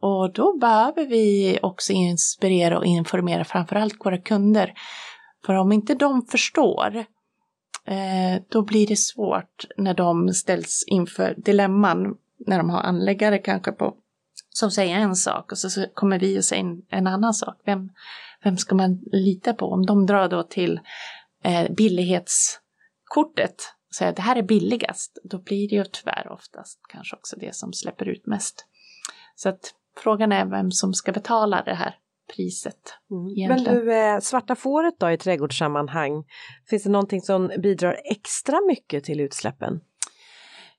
Och då behöver vi också inspirera och informera framförallt våra kunder. För om inte de förstår, eh, då blir det svårt när de ställs inför dilemman, när de har anläggare kanske på, som säger en sak och så, så kommer vi och säger en, en annan sak. Vem, vem ska man lita på? Om de drar då till eh, billighetskortet och säger att det här är billigast, då blir det ju tyvärr oftast kanske också det som släpper ut mest. Så att frågan är vem som ska betala det här priset. Men egentligen. du, eh, svarta fåret då i trädgårdssammanhang, finns det någonting som bidrar extra mycket till utsläppen?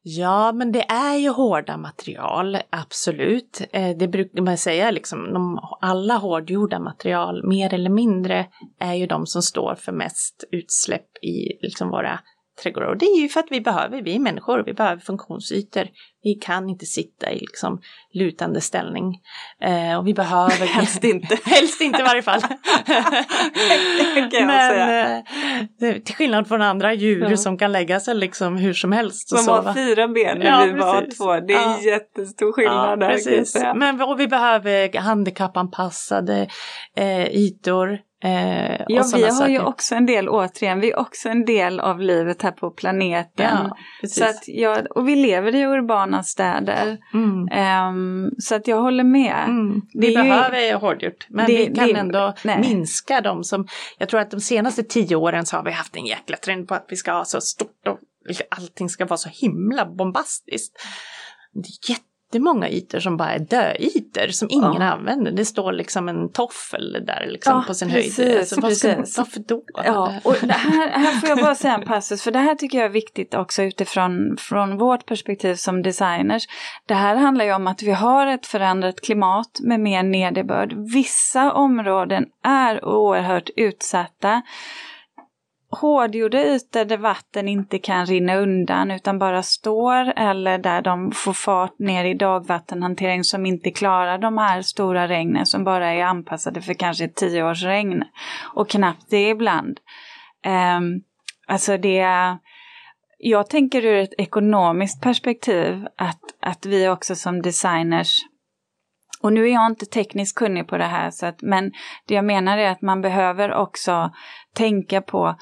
Ja, men det är ju hårda material, absolut. Eh, det brukar man säga, liksom, de, alla hårdgjorda material, mer eller mindre, är ju de som står för mest utsläpp i liksom, våra trädgårdar. Och det är ju för att vi behöver, vi är människor, vi behöver funktionsytor. Vi kan inte sitta i liksom, lutande ställning. Eh, och vi behöver... [LAUGHS] Helst inte. [LAUGHS] Helst inte i varje fall. [LAUGHS] Men eh, till skillnad från andra djur Ja. som kan lägga sig liksom hur som helst Som har fyra ben när Ja, vi precis. två. Det är Ja. jättestor skillnad där. precis. säga. Men och vi behöver handikappanpassade eh, ytor. Eh, Ja, vi har saker. ju också en del, återigen, vi är också en del av livet här på planeten. Ja, så att jag, och vi lever i urbana städer. mm. Ehm, så att jag håller med. Mm. Vi ju- behöver hårdgjort, men det- vi kan det- ändå nej. minska dem som, jag tror att de senaste tio åren så har vi haft en jäkla trend på att vi ska ha så stort och allting ska vara så himla bombastiskt. Det är jättemånga ytor som bara är döytor som ingen Ja. använder. Det står liksom en toffel där liksom Ja, på sin precis, höjd. Alltså, vad ska, precis. varför då? Ja, och här, här får jag bara säga en passus, för det här tycker jag är viktigt också utifrån från vårt perspektiv som designers. Det här handlar ju om att vi har ett förändrat klimat med mer nederbörd. Vissa områden är oerhört utsatta. Hårdgjorda ytor där vatten inte kan rinna undan utan bara står eller där de får fart ner i dagvattenhantering som inte klarar de här stora regnen som bara är anpassade för kanske tio års regn och knappt det ibland. Um, alltså det jag tänker ur ett ekonomiskt perspektiv att, att vi också som designers och nu är jag inte tekniskt kunnig på det här, så att, men det jag menar är att man behöver också tänka på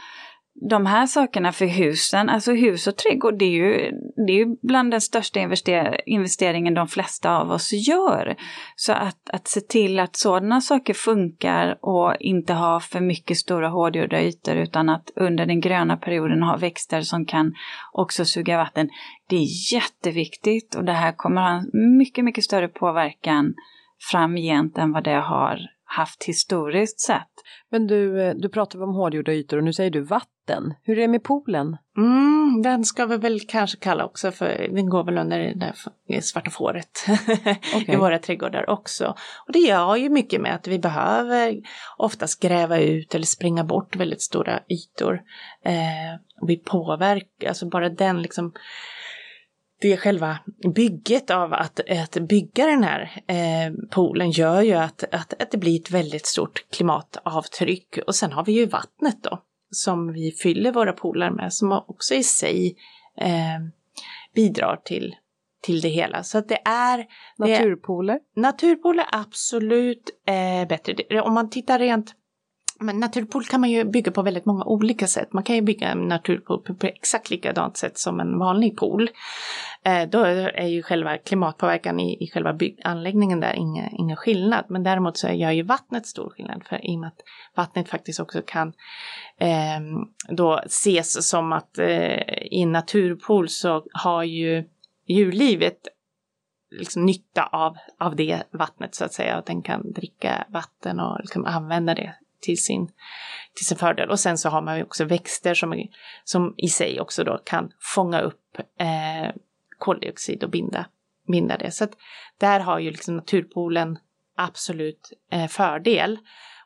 de här sakerna för husen, alltså hus och trädgård, det är ju, det är ju bland den största invester investeringen de flesta av oss gör. Så att, att se till att sådana saker funkar och inte ha för mycket stora hårdgjorda ytor utan att under den gröna perioden ha växter som kan också suga vatten. Det är jätteviktigt och det här kommer ha en mycket, mycket större påverkan framgent än vad det har haft historiskt sett. Men du, eh, du pratar om hårdgjorda ytor och nu säger du vatten. Hur är det med poolen? Mm, den ska vi väl kanske kalla också för, den går väl under det där f- svarta fåret [LAUGHS] Okej. i våra trädgårdar också. Och det gör ju mycket med att vi behöver oftast gräva ut eller springa bort väldigt stora ytor. Eh, vi påverkar, alltså bara den liksom det själva bygget av att, att bygga den här eh, poolen gör ju att, att, att det blir ett väldigt stort klimatavtryck. Och sen har vi ju vattnet då som vi fyller våra pooler med som också i sig eh, bidrar till, till det hela. Så att det är det, Naturpooler? Naturpooler absolut eh, bättre. Om man tittar rent men naturpool kan man ju bygga på väldigt många olika sätt. Man kan ju bygga en naturpool på, exakt likadant sätt som en vanlig pool. Eh, då är ju själva klimatpåverkan i, i själva anläggningen där ingen, ingen skillnad. Men däremot så gör ju vattnet stor skillnad. För i och med att vattnet faktiskt också kan eh, då ses som att eh, i en naturpool så har ju djurlivet liksom nytta av, av det vattnet så att säga. Att den kan dricka vatten och liksom använda det till sin, till sin fördel. Och sen så har man ju också växter som, som i sig också då kan fånga upp eh, koldioxid och binda, binda det. Så att där har ju liksom naturpoolen absolut eh, fördel.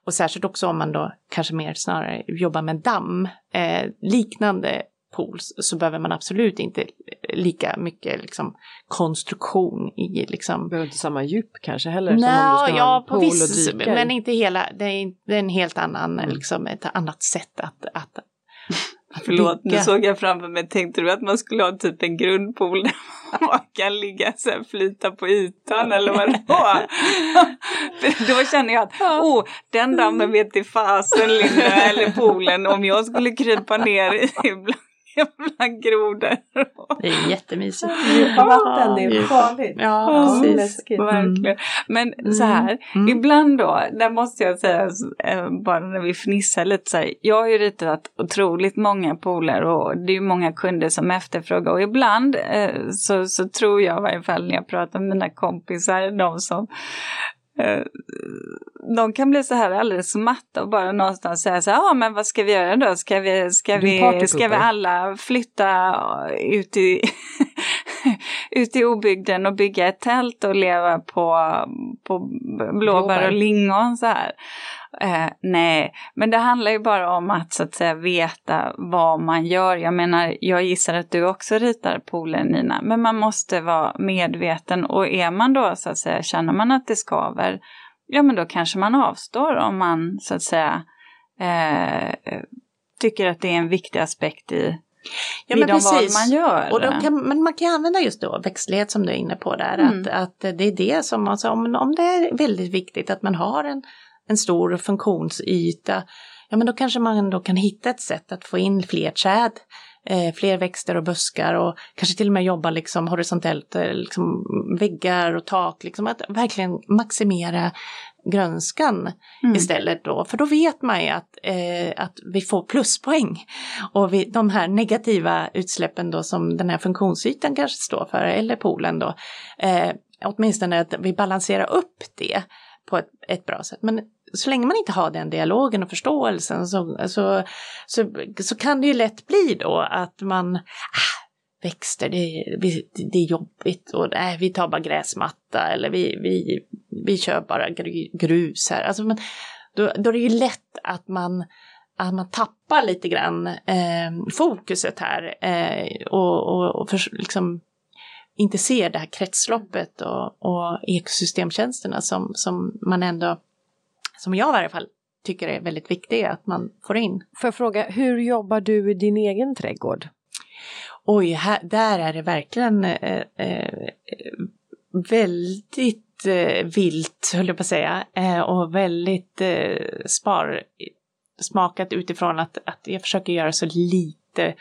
Och särskilt också om man då kanske mer snarare jobbar med damm. Eh, liknande pool så behöver man absolut inte lika mycket liksom, konstruktion i liksom. Behöver inte samma djup kanske heller? Nej, som om du ska ja, ha en på viss, och dyka i. men inte hela, det är, det är en helt annan, Mm. liksom ett annat sätt att, att, [LAUGHS] Förlåt, nu såg jag framför mig, tänkte du att man skulle ha typ en grundpool där [LAUGHS] man kan ligga så här, flyta på ytan eller vad det var? [LAUGHS] För då känner jag att, oh, den dammen vet i fasen Linda, eller poolen, om jag skulle krypa ner i bland grodor. Det är jättemysigt. Djupa vatten, det är farligt. Ja, Ja, precis. läskigt. Verkligen. Men så här, Mm. ibland då, där måste jag säga, eh, bara när vi fnissar lite så här, jag har ju ritat otroligt många pooler och det är ju många kunder som efterfrågar och ibland eh, så, så tror jag i varje fall när jag pratar med mina kompisar, de som de kan bli så här alldeles matta och bara någonstans säga så här, ja men vad ska vi göra då? Ska vi, ska vi, ska vi alla flytta ut i, [LAUGHS] ut i obygden och bygga ett tält och leva på, på blåbär Blåbär. och lingon så här? Eh, nej, men det handlar ju bara om att så att säga veta vad man gör. Jag menar, jag gissar att du också ritar poolen Nina, men man måste vara medveten och är man då så att säga, känner man att det skaver, ja men då kanske man avstår om man så att säga eh, tycker att det är en viktig aspekt i Ja, men precis. man gör. Och då kan, men man kan använda just då växtlighet som du är inne på där. Mm. Att, att det är det som, alltså, om, om det är väldigt viktigt att man har en, en stor funktionsyta, ja men då kanske man då kan hitta ett sätt att få in fler träd, eh, fler växter och buskar och kanske till och med jobba liksom horisontellt, eh, liksom väggar och tak, liksom att verkligen maximera grönskan Mm. istället då. För då vet man ju att, eh, att vi får pluspoäng. Och vi, de här negativa utsläppen då som den här funktionsytan kanske står för, eller poolen då, eh, åtminstone att vi balanserar upp det på ett, ett bra sätt. Men så länge man inte har den dialogen och förståelsen så, så, så, så kan det ju lätt bli då att man ah, växter, det, är- det är jobbigt och nej, vi tar bara gräsmatta eller vi, vi, vi kör bara grus här. Alltså, men, då, då är det ju lätt att man, att man tappar lite grann eh, fokuset här eh, och, och, och för, liksom inte ser det här kretsloppet och, och ekosystemtjänsterna som, som man ändå, som jag i varje fall tycker är väldigt viktiga att man får in. Får jag fråga, hur jobbar du i din egen trädgård? Oj, här, där är det verkligen eh, eh, eh, väldigt eh, vilt, höll jag på att säga, eh, och väldigt eh, spar, smakat utifrån att, att jag försöker göra så lite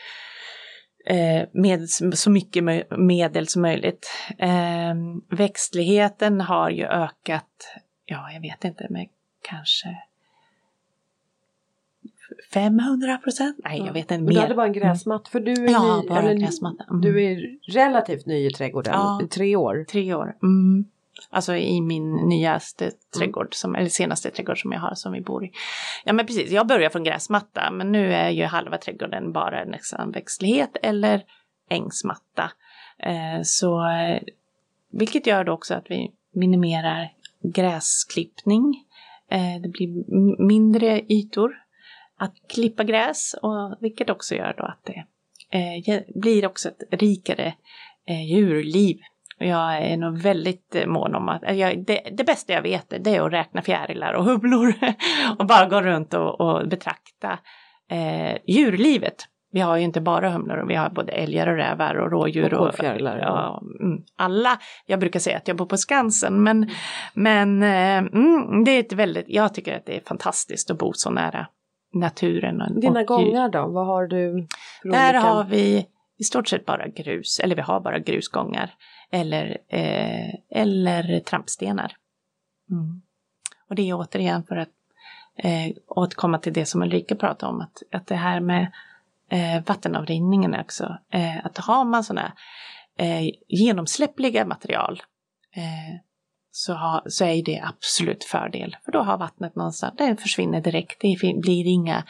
eh, med så mycket medel som möjligt. Eh, växtligheten har ju ökat, ja jag vet inte, men kanske 500 procent? Nej, jag vet inte, Och Du hade mer. bara en gräsmatt, för du är, Ja, ny, bara eller, en gräsmatta. Mm. du är relativt ny i trädgården, Ja. i tre år. Tre år. Mm. Alltså i min nyaste trädgård, som, eller senaste trädgård som jag har som vi bor i. Ja men precis, jag börjar från gräsmatta men nu är ju halva trädgården bara nästan växtlighet eller ängsmatta. Eh, så, eh, vilket gör då också att vi minimerar gräsklippning. Eh, det blir mindre ytor att klippa gräs och vilket också gör då att det eh, blir också ett rikare eh, djurliv. Och Jag är nog väldigt eh, mån om att, eh, jag, det, det bästa jag vet det är att räkna fjärilar och humlor [LAUGHS] och bara gå runt och, och betrakta eh, djurlivet. Vi har ju inte bara humlor, vi har både älgar och rävar och rådjur Och och, fjärilar, ja, mm, alla. Jag brukar säga att jag bor på Skansen, men, men eh, mm, det är ett väldigt, jag tycker att det är fantastiskt att bo så nära naturen. Och, Dina och gångar då, vad har du? Där har vi i stort sett bara grus, eller vi har bara grusgångar. Eller, eh, eller trampstenar. Mm. Och det är återigen för att eh, återkomma till det som Ulrika pratade om, att, att det här med eh, vattenavrinningen också. Eh, att har man sådana eh, genomsläppliga material eh, så, har, så är det absolut fördel. För då har vattnet någonstans, det försvinner direkt. Det blir inga,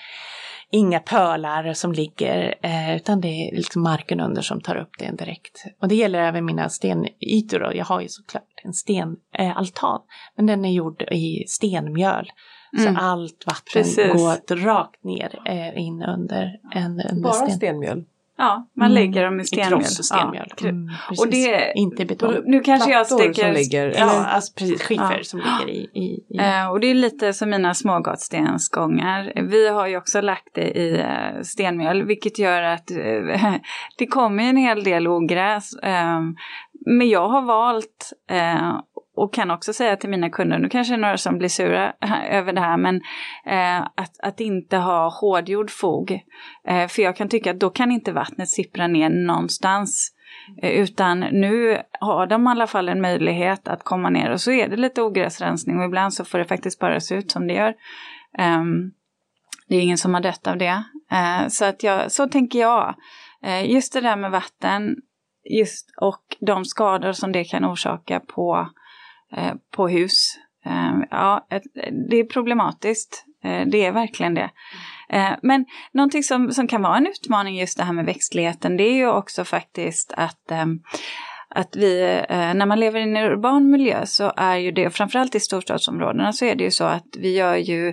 inga pölar som ligger, eh, utan det är liksom marken under som tar upp det direkt. Och det gäller även mina stenytor. Då. Jag har ju såklart en stenaltan, eh, men den är gjord i stenmjöl. Mm. Så allt vatten Precis. går rakt ner eh, in under en under Bara sten. stenmjöl? Ja, man Mm. lägger dem i stenmjöl. Krossstenmjöl. Ja. Mm, Och det, Inte betong. nu kanske jag sticker... ligger, Ja, eller? alltså precis. Skiffer Ja. som ligger i... i, i. Eh, och det är lite som mina smågatstensgångar. Vi har ju också lagt det i eh, stenmjöl, vilket gör att eh, [LAUGHS] det kommer en hel del ogräs. Eh, men jag har valt, och kan också säga till mina kunder, nu kanske det är några som blir sura [LAUGHS] över det här, men eh, att, att inte ha hårdgjord fog. Eh, för jag kan tycka att då kan inte vattnet sippra ner någonstans. Eh, Utan nu har de i alla fall en möjlighet att komma ner och så är det lite ogräsrensning och ibland så får det faktiskt bara se ut som det gör. Ehm, det är ingen som har dött av det. Eh, så, att jag, så tänker jag. Eh, just det där med vatten just, och de skador som det kan orsaka på, Eh, på hus. Eh, ja, det är problematiskt. Eh, det är verkligen det. Men någonting som, som kan vara en utmaning just det här med växtligheten det är ju också faktiskt att ehm, att vi, eh, när man lever i en urban miljö så är ju det, framförallt i storstadsområdena så är det ju så att vi gör ju,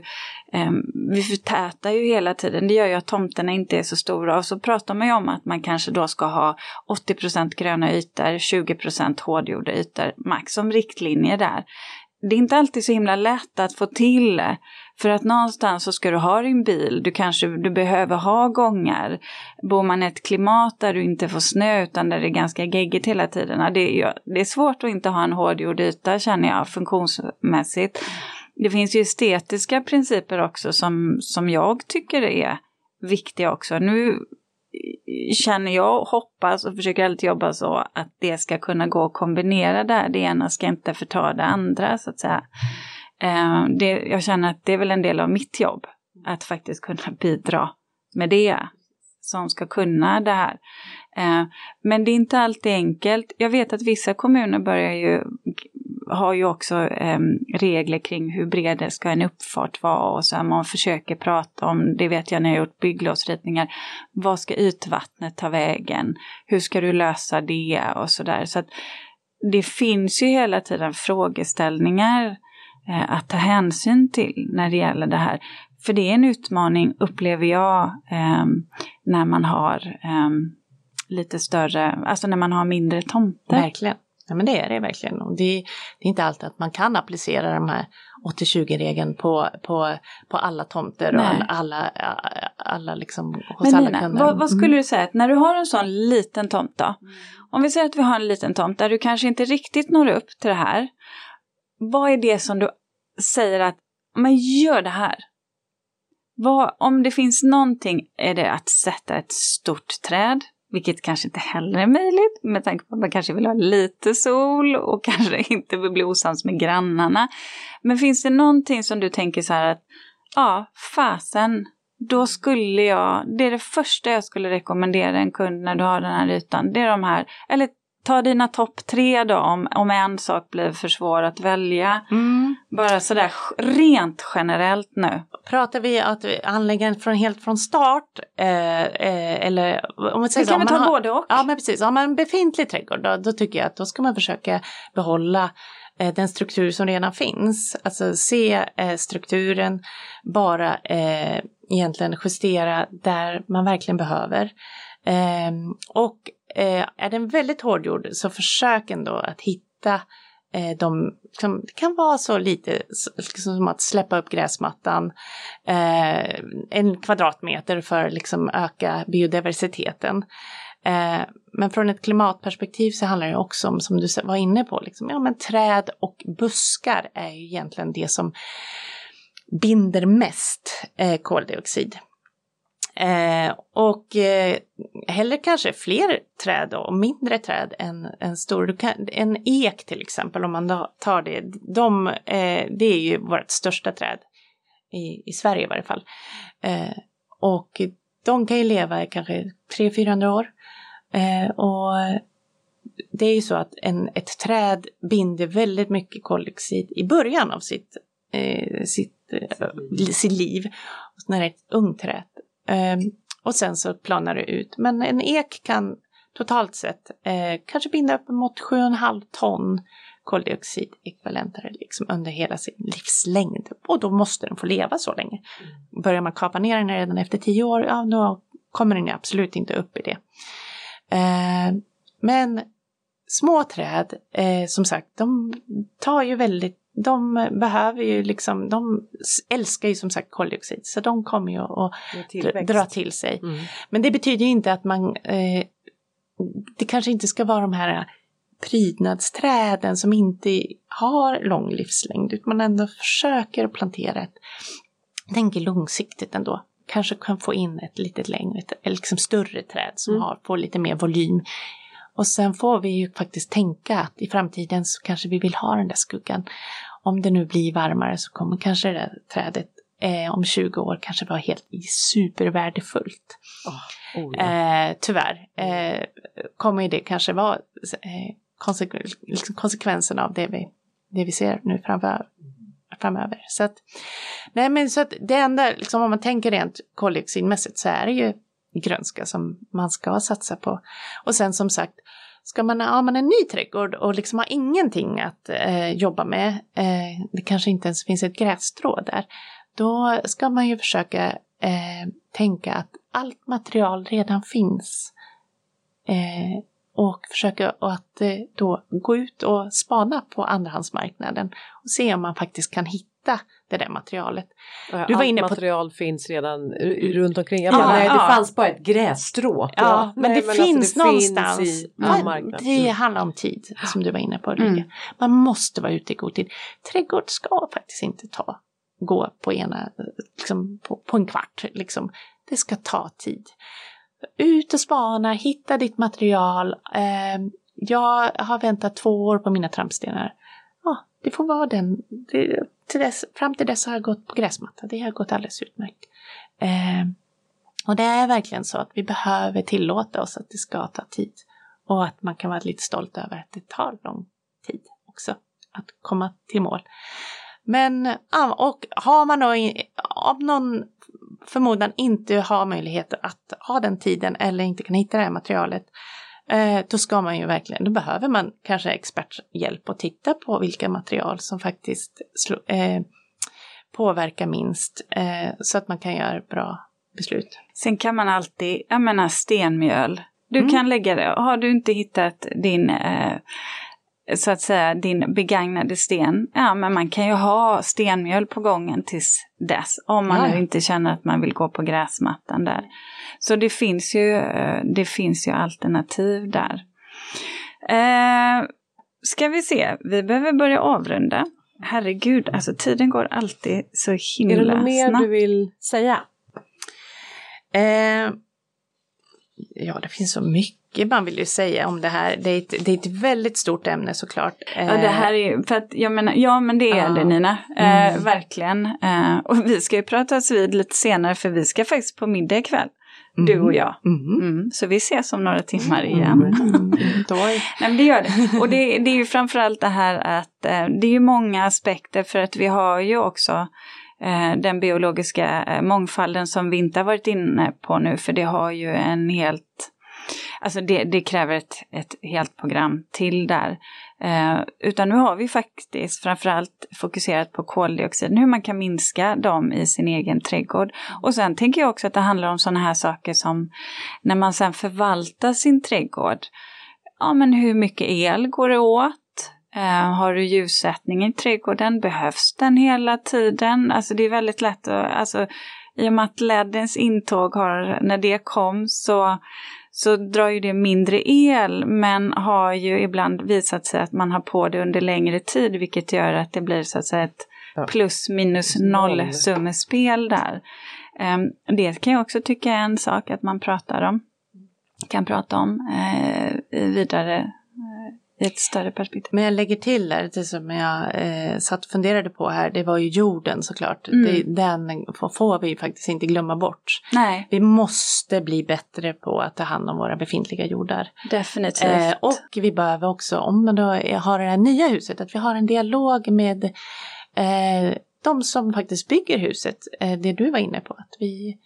eh, vi förtätar ju hela tiden, det gör ju att tomterna inte är så stora och så pratar man ju om att man kanske då ska ha 80% gröna ytor, 20 hårdgjorda ytor max som riktlinjer där. Det är inte alltid så himla lätt att få till för att någonstans så ska du ha din bil, du kanske du behöver ha gångar. Bor man i ett klimat där du inte får snö utan där det är ganska geggigt hela tiden, det är, det är svårt att inte ha en hårdgjord yta känner jag funktionsmässigt. Det finns ju estetiska principer också som, som jag tycker är viktiga också. Nu känner jag och hoppas och försöker alltid jobba så att det ska kunna gå att kombinera där. Det ena ska inte förta det andra så att säga. Eh, det, jag känner att det är väl en del av mitt jobb. Att faktiskt kunna bidra med det. Som ska kunna det här. Eh, men det är inte alltid enkelt. Jag vet att vissa kommuner börjar ju har ju också eh, regler kring hur bred ska en uppfart vara och så här, man försöker prata om, det vet jag när jag har gjort bygglovsritningar, vad ska ytvattnet ta vägen? Hur ska du lösa det och så där. Så att det finns ju hela tiden frågeställningar eh, att ta hänsyn till när det gäller det här. För det är en utmaning, upplever jag, eh, när man har eh, lite större, alltså när man har mindre tomter. Verkligen. Ja, men det är det verkligen. Och det, det är inte alltid att man kan applicera de här 80-20-regeln på, på, på alla tomter Nej. och alla, alla liksom, hos Men alla Nina, kunder. vad, vad skulle Mm. du säga att när du har en sån liten tomt då? Om vi säger att vi har en liten tomt där du kanske inte riktigt når upp till det här. Vad är det som du säger att, men gör det här? Vad, om det finns någonting är det att sätta ett stort träd, vilket kanske inte heller är möjligt med tanke på att man kanske vill ha lite sol och [LAUGHS] kanske inte vill bli osams med grannarna. Men finns det någonting som du tänker så här att, ja, fasen, då skulle jag, det är det första jag skulle rekommendera en kund när du har den här ytan, det är de här, eller ta dina topp tre då om, om en sak blir för svår att välja. Mm. Bara sådär rent generellt nu. Pratar vi att vi den från, helt från start? Eh, eh, eller om vi säger Vi kan så, man ta har- både och? Ja men precis, har man en befintlig trädgård då, då tycker jag att då ska man försöka behålla eh, den struktur som redan finns. Alltså se eh, strukturen, bara eh, egentligen justera där man verkligen behöver. Ehm, och eh, är den väldigt hårdgjord så försök ändå att hitta eh, de, liksom, det kan vara så lite liksom som att släppa upp gräsmattan eh, en kvadratmeter för liksom öka biodiversiteten. Eh, men från ett klimatperspektiv så handlar det också om, som du var inne på, liksom, ja, men träd och buskar är ju egentligen det som binder mest eh, koldioxid. Eh, och eh, hellre kanske fler träd och mindre träd än, än stora. Du kan, en ek till exempel, om man tar det, de, eh, det är ju vårt största träd i, i Sverige i varje fall. Eh, och de kan ju leva i kanske 300-400 år. Eh, och det är ju så att en, ett träd binder väldigt mycket koldioxid i början av sitt, eh, sitt, sitt liv. När det är ett ungträd. Eh, Ehm, och sen så planar det ut. Men en ek kan totalt sett eh, kanske binda upp mot 7,5 ton koldioxidekvivalenter liksom under hela sin livslängd. Och då måste den få leva så länge. Börjar man kapa ner den redan efter 10 år, ja då kommer den ju absolut inte upp i det. Eh, men små träd, eh, som sagt, de tar ju väldigt de behöver ju liksom, de älskar ju som sagt koldioxid så de kommer ju att dra till sig. Mm. Men det betyder inte att man, eh, det kanske inte ska vara de här prydnadsträden som inte har lång livslängd utan man ändå försöker plantera ett, tänker långsiktigt ändå, kanske kan få in ett lite längre, eller liksom större träd som mm. har, får lite mer volym. Och sen får vi ju faktiskt tänka att i framtiden så kanske vi vill ha den där skuggan. Om det nu blir varmare så kommer kanske det där trädet eh, om 20 år kanske vara helt supervärdefullt. Oh, oh, ja. eh, tyvärr eh, kommer det kanske vara eh, konse liksom konsekvensen av det vi, det vi ser nu framför, framöver. Så att, nej men så att det enda, liksom om man tänker rent koldioxidmässigt så är det ju grönska som man ska satsa på. Och sen som sagt, ska man ha man en ny trädgård och liksom har ingenting att eh, jobba med, eh, det kanske inte ens finns ett grässtrå där, då ska man ju försöka eh, tänka att allt material redan finns. Eh, och försöka att eh, då gå ut och spana på andrahandsmarknaden och se om man faktiskt kan hitta det där materialet. Ja, du var inne på material finns redan runt omkring. Jag bara, ja, nej, det ja. fanns bara ett grässtrå. Ja, men nej, det men finns alltså, det någonstans. Finns i, men, det handlar om tid som du var inne på. Mm. Man måste vara ute i god tid. Trädgård ska faktiskt inte ta, gå på, ena, liksom, på, på en kvart. Liksom. Det ska ta tid. Ut och spana, hitta ditt material. Eh, jag har väntat två år på mina trampstenar. Ja, det får vara den. Det, till dess, fram till dess har jag gått på gräsmatta. Det har gått alldeles utmärkt. Eh, och det är verkligen så att vi behöver tillåta oss att det ska ta tid. Och att man kan vara lite stolt över att det tar lång tid också att komma till mål. Men och har man då av någon förmodan inte har möjlighet att ha den tiden eller inte kan hitta det här materialet, eh, då ska man ju verkligen, då behöver man kanske experthjälp och titta på vilka material som faktiskt eh, påverkar minst eh, så att man kan göra bra beslut. Sen kan man alltid, jag menar stenmjöl, du mm. kan lägga det, har du inte hittat din eh, så att säga din begagnade sten. Ja, men man kan ju ha stenmjöl på gången tills dess. Om man ja. nu inte känner att man vill gå på gräsmattan där. Så det finns ju, eh, det finns ju alternativ där. Eh, ska vi se, vi behöver börja avrunda. Herregud, alltså tiden går alltid så himla snabbt. Är det något mer du vill säga? Eh, ja, det finns så mycket mycket man vill ju säga om det här. Det är ett, det är ett väldigt stort ämne såklart. Ja, det här är för att jag menar, ja men det är ja. det Nina, eh, mm. verkligen. Eh, och vi ska ju pratas vid lite senare för vi ska faktiskt på middag ikväll. Mm. Du och jag. Mm. Mm. Så vi ses om några timmar igen. Mm. [LAUGHS] Nej, men det gör det. Och det, det är ju framförallt det här att eh, det är ju många aspekter för att vi har ju också eh, den biologiska eh, mångfalden som vi inte har varit inne på nu för det har ju en helt Alltså det, det kräver ett, ett helt program till där. Eh, utan nu har vi faktiskt framförallt fokuserat på koldioxiden, hur man kan minska dem i sin egen trädgård. Och sen tänker jag också att det handlar om sådana här saker som när man sen förvaltar sin trädgård. Ja men hur mycket el går det åt? Eh, har du ljussättning i trädgården? Behövs den hela tiden? Alltså det är väldigt lätt att, alltså i och med att LEDens intåg har, när det kom så så drar ju det mindre el men har ju ibland visat sig att man har på det under längre tid vilket gör att det blir så att säga ett plus minus noll summespel där. Um, det kan jag också tycka är en sak att man pratar om, kan prata om eh, vidare i ett större perspektiv. Men jag lägger till där, det som jag eh, satt och funderade på här, det var ju jorden såklart. Mm. Det, den får vi faktiskt inte glömma bort. Nej. Vi måste bli bättre på att ta hand om våra befintliga jordar. Definitivt. Eh, och vi behöver också, om man då har det här nya huset, att vi har en dialog med eh, de som faktiskt bygger huset, eh, det du var inne på. Att vi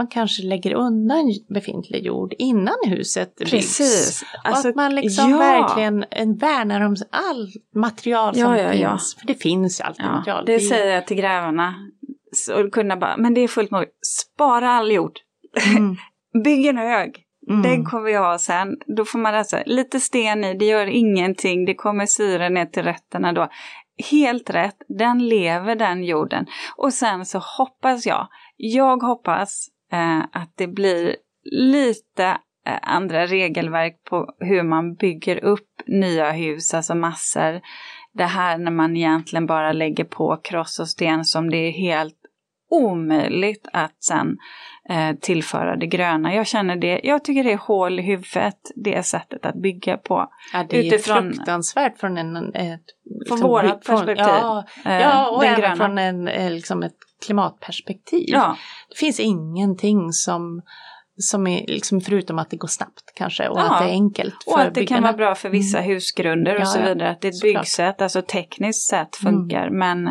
man kanske lägger undan befintlig jord innan huset byggs. Precis. Alltså, och att man liksom ja. verkligen värnar om allt material som ja, ja, finns. För det finns ju alltid material. Det säger jag till grävarna. Så kunna bara, men det är fullt möjligt. Spara all jord. Mm. [LAUGHS] bygg en hög. Mm. Den kommer vi ha sen. Då får man alltså lite sten i, det gör ingenting, det kommer syre ner till rötterna då. Helt rätt, den lever den jorden. Och sen så hoppas jag, jag hoppas eh, att det blir lite eh, andra regelverk på hur man bygger upp nya hus, alltså massor. Det här när man egentligen bara lägger på kross och sten som det är helt omöjligt att sen eh, tillföra det gröna. Jag känner det, jag tycker det är hål i huvudet, det sättet att bygga på. Ja, det är Utifrån- fruktansvärt från en... Ett, Från från- perspektiv. Ja, Eh, ja och den även gröna. från en, eh, liksom ett klimatperspektiv. Ja, Det finns ingenting som, som är, liksom, förutom att det går snabbt kanske och Ja. att det är enkelt för och att det kan byggarna. vara bra för vissa husgrunder och Ja, så vidare. Att det är ett byggsätt, alltså tekniskt sett funkar. Men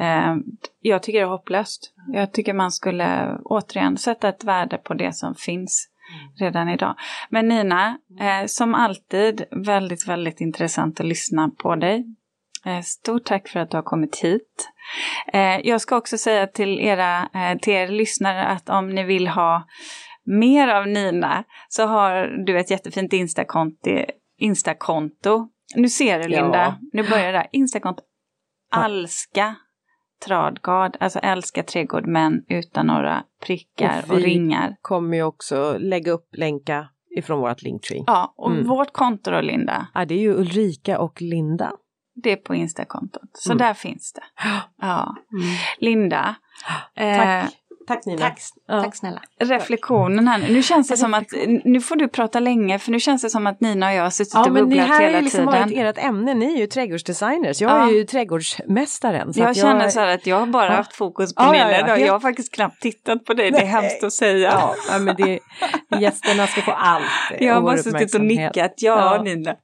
eh, jag tycker det är hopplöst. Jag tycker man skulle återigen sätta ett värde på det som finns redan idag. Men Nina, eh, som alltid väldigt, väldigt intressant att lyssna på dig. Eh, Stort tack för att du har kommit hit. Eh, Jag ska också säga till, era, eh, till er lyssnare att om ni vill ha mer av Nina så har du ett jättefint Instakonto. Instakonto. Nu ser du Ja. Linda, nu börjar det. Instakonto. Alska Tradgard, alltså älska trädgård men utan några prickar Och och, vi- ringar. Kommer ju också lägga upp länkar ifrån vårt linktree. Ja, och Mm. vårt konto då Linda, Ja, det är ju Ulrika och Linda. Det är på Instakontot. Så Mm. där finns det. [GASPS] Ja. Mm. Linda, eh, Tack. Tack Nina. Tack, Ja. tack snälla. reflektionen här nu. Känns det som att, nu får du prata länge för nu känns det som att Nina och jag har suttit Ja och men det bubblat här hela har liksom tiden. varit ert ämne, ni är ju trädgårdsdesigners, jag Ja. är ju trädgårdsmästaren. Så jag att känner så här att jag har bara Ja. haft fokus på Ja, Nina ja, ja, helt- Jag har faktiskt knappt tittat på dig, det är Nej. hemskt att säga. Ja, ja men det, gästerna ska få allt. eh, jag har bara suttit och nickat. Ja, Ja. Nina.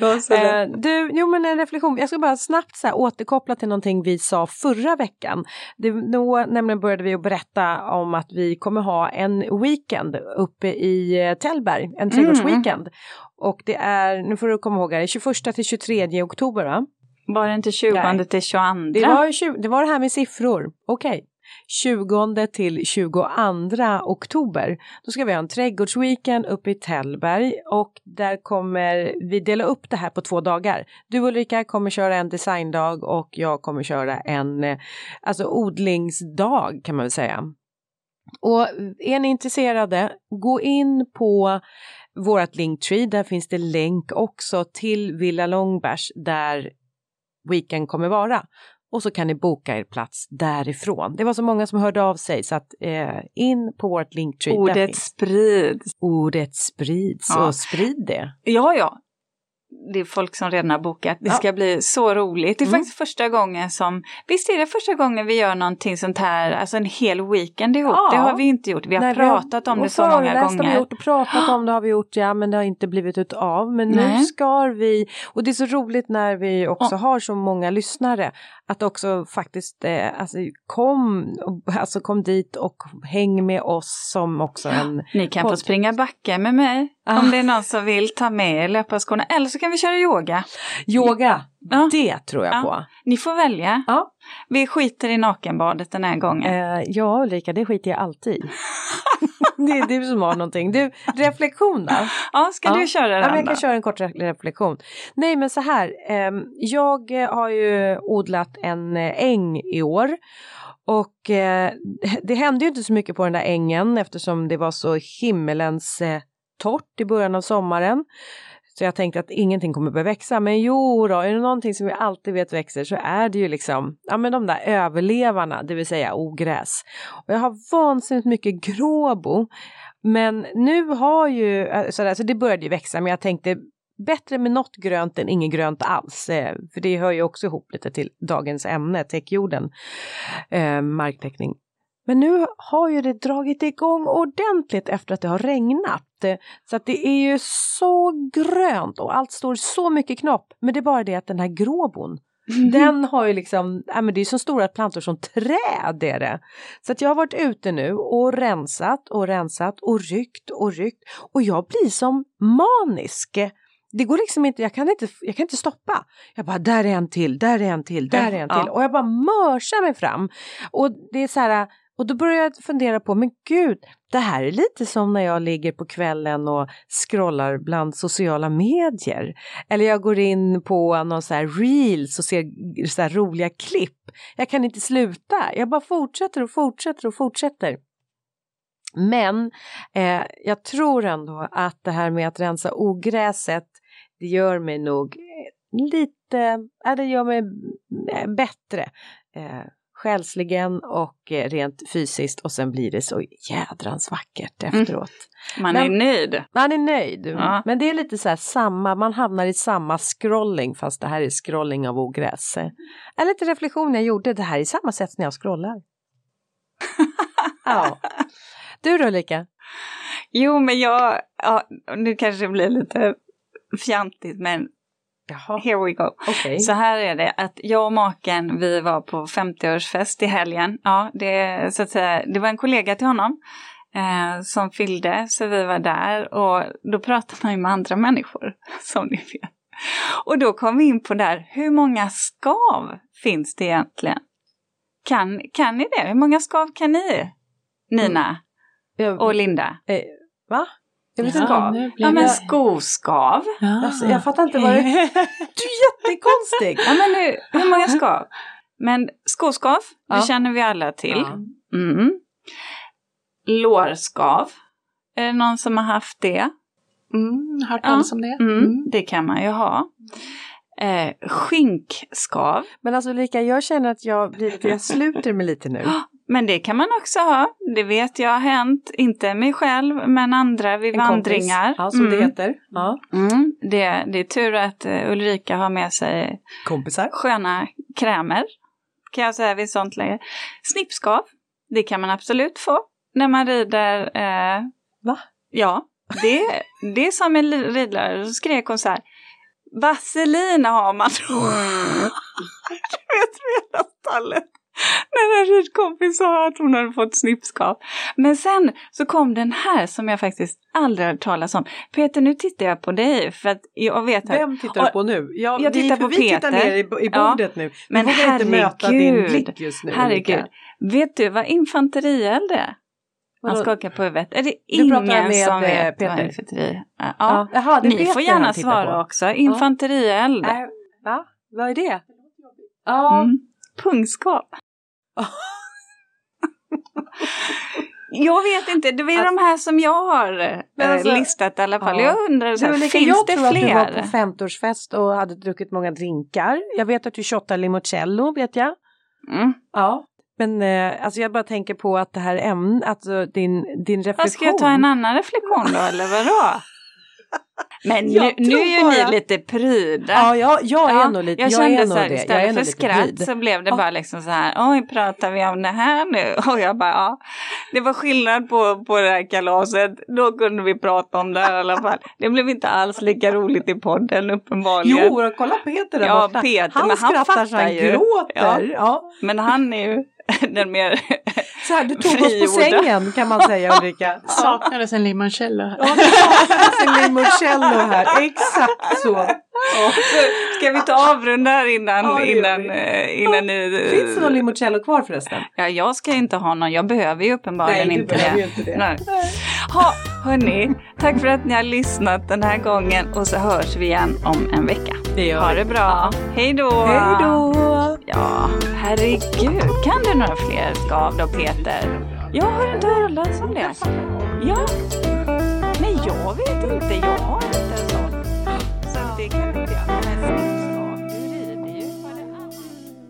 Ja. Eh, du, jo men en reflektion, jag ska bara snabbt så här, återkoppla till någonting vi sa förra veckan. Det, då nämligen började vi att berätta om att vi kommer ha en weekend uppe i eh, Tällberg, en trädgårdsweekend. Och det är, nu får du komma ihåg här, 21 till 23 oktober va? Var det inte 20 Nej. till 22? Det var, det var det här med siffror, okej. 20 till 22 oktober. Då ska vi ha en trädgårdsweekend uppe i Tällberg och där kommer vi dela upp det här på två dagar. Du Ulrika kommer köra en designdag och jag kommer köra en eh, alltså odlingsdag kan man väl säga. Och är ni intresserade, gå in på vårat Linktree, där finns det länk också till Villa Långbergs där weekend kommer vara. Och så kan ni boka er plats därifrån. Det var så många som hörde av sig så att eh, in på vårt Linktree. Ordet sprids. ordet sprids Ja. och sprid det. Ja, ja. Det är folk som redan har bokat. Det Ja. ska bli så roligt. Det är Mm. faktiskt första gången som, visst är det första gången vi gör någonting sånt här, alltså en hel weekend ihop. Ja. Det har vi inte gjort. Vi har Nej, pratat om det så många föreläst Har vi gånger. gjort och pratat om det har vi gjort, ja men det har inte blivit utav. Men nu Nej. ska vi, och det är så roligt när vi också har så många lyssnare, att också faktiskt, eh, alltså kom, alltså kom dit och häng med oss som också en Ni kan få Podd. springa backa med mig Ah. om det är någon som vill ta med er löparskorna. Eller så kan vi köra yoga. yoga. Ja. Det tror jag Ja. på. Ni får välja. Ja. Vi skiter i nakenbadet den här gången. Eh, ja Ulrika, det skiter jag alltid [LAUGHS] det är du som har någonting. Du, reflektion då? Ja, ska Ja. du köra Ja, den men jag då? kan köra en kort re- reflektion. Nej men så här, ehm, jag eh, har ju odlat en eh, äng i år. Och eh, det hände ju inte så mycket på den där ängen eftersom det var så himmelens eh, torrt i början av sommaren. Så jag tänkte att ingenting kommer börja växa. Men jo då, är det någonting som vi alltid vet växer så är det ju liksom, ja men de där överlevarna, det vill säga ogräs. Och jag har vansinnigt mycket gråbo. Men nu har ju, eh, sådär, så det började ju växa men jag tänkte bättre med något grönt än inget grönt alls. Eh, för det hör ju också ihop lite till dagens ämne, täckjorden, eh, marktäckning. Men nu har ju det dragit igång ordentligt efter att det har regnat. Så att det är ju så grönt och allt står så mycket knopp. Men det är bara det att den här gråbon, den har ju liksom, ja men det är så stora plantor som träd är det. Så att jag har varit ute nu och rensat och rensat och ryckt och ryckt och jag blir som manisk. Det går liksom inte, jag kan inte, jag kan inte stoppa. Jag bara, där är en till, där är en till, där är en till. Ja. Och jag bara mörsar mig fram. Och det är så här, och då började jag fundera på, men gud, det här är lite som när jag ligger på kvällen och scrollar bland sociala medier. Eller jag går in på någon så här reels och ser så här roliga klipp. Jag kan inte sluta, jag bara fortsätter och fortsätter och fortsätter. Men eh, jag tror ändå att det här med att rensa ogräset, det gör mig nog lite, äh, det gör mig eh, bättre. Eh, själsligen och eh, rent fysiskt och sen blir det så jädrans vackert mm. efteråt. Mm. Man Men, är nöjd. Man är nöjd. Ja. Men det är lite så här samma, man hamnar i samma scrolling fast det här är scrolling av ogräs. En liten reflektion jag gjorde, det här är samma sätt när jag scrollar. [LAUGHS] ja. Du då Ulrika? Jo men jag, ja, nu kanske det blir lite fjantigt men Jaha. Here we go. Okay. Så här är det att jag och maken vi var på 50-årsfest i helgen. Ja, det, så att säga, det var en kollega till honom eh, som fyllde så vi var där och då pratar man ju med andra människor [LAUGHS] som ni vet. Och då kom vi in på där, hur många skav finns det egentligen? Kan, kan ni det? Hur många skav kan ni? Nina mm. och Linda? Eh, va? Jag vet ja, inte Ja men skoskav. Ja. Alltså, jag fattar inte vad det. [LAUGHS] Du är jättekonstig. ja men nu, hur många skav? Men skoskav, ja. det känner vi alla till. Ja. Mm. Lårskav. Är det någon som har haft det? Mm, hört talas ja. om det. Mm. Mm. Det kan man ju ha. Eh, skinkskav. Men alltså Lika, jag känner att jag blir jag sluter mig lite nu. [GASPS] Men det kan man också ha. Det vet jag har hänt, inte mig själv, men andra vid en vandringar. Kompis. Ja, som mm. det heter. Ja. Mm. Det, det är tur att uh, Ulrika har med sig Kompisar. sköna krämer, kan jag säga vid sånt läge. Snippskav, det kan man absolut få när man rider. Uh, Va? Ja, det, det är som en ridlärare, så skrek hon så här. Vaselin har man. du [LAUGHS] vet, hela stallet ridkompis sa att hon hade fått snippskav. Men sen så kom den här som jag faktiskt aldrig hört talas om. Peter, nu tittar jag på dig för att jag vet att... Vem tittar du på nu? Ja, jag tittar på vi Peter. tittar ner i, i bordet ja, nu. Vi men vågar inte möta din blick just nu. Herregud. Vet du vad infanterield är? Han skakar på huvudet. Är det ingen med som vet Peter. vad infanteri ja. ja. Jaha, Ni Peter får gärna svara på. också. Infanterield. Ja. Äh, va? Vad är det? Ja. Mm. Pungskap. [LAUGHS] jag vet inte, det är alltså, de här som jag har eh, alltså, listat i alla fall. Ja. Jag undrar, så här, finns jag det tror fler? att du var på 50-årsfest och hade druckit många drinkar. Jag vet att du shottar limoncello, vet jag. Mm. Ja. Men eh, alltså jag bara tänker på att det här ämnet, alltså din, din reflektion. Ska jag ta en annan reflektion då eller vadå? [LAUGHS] Men nu, nu är ju bara... ni lite pryda. Ja, jag, jag är ja, nog lite, jag, kände jag är så här, det. Istället jag för skratt pryd. så blev det ja. bara liksom så här, oj pratar vi om det här nu? [LAUGHS] Och jag bara, ja. Det var skillnad på, på det här kalaset, då kunde vi prata om det här i alla fall. Det blev inte alls lika roligt i podden uppenbarligen. Jo, kolla Peter där ja, borta. Peter, han men skrattar han så han gråter. Ja. ja. Men han är ju [LAUGHS] den mer Så här, du tog oss på sängen kan man säga Ulrika. [LAUGHS] Saknades en limoncello här. Ja, det saknades en limoncello här, exakt så. Ja. Ska vi ta avrunda här innan, ja, innan, eh, innan ni... Finns det någon limoncello kvar förresten? Ja, jag ska inte ha någon. Jag behöver ju uppenbarligen Nej, inte det. Inte det. Nej. Ha, hörni, tack för att ni har lyssnat den här gången och så hörs vi igen om en vecka. Det gör ha det bra. Hej då! Hej då! Ja, herregud. Kan du några fler skav då Peter? Jag har inte hört talas om det. Ja, men jag vet inte. Jag har inte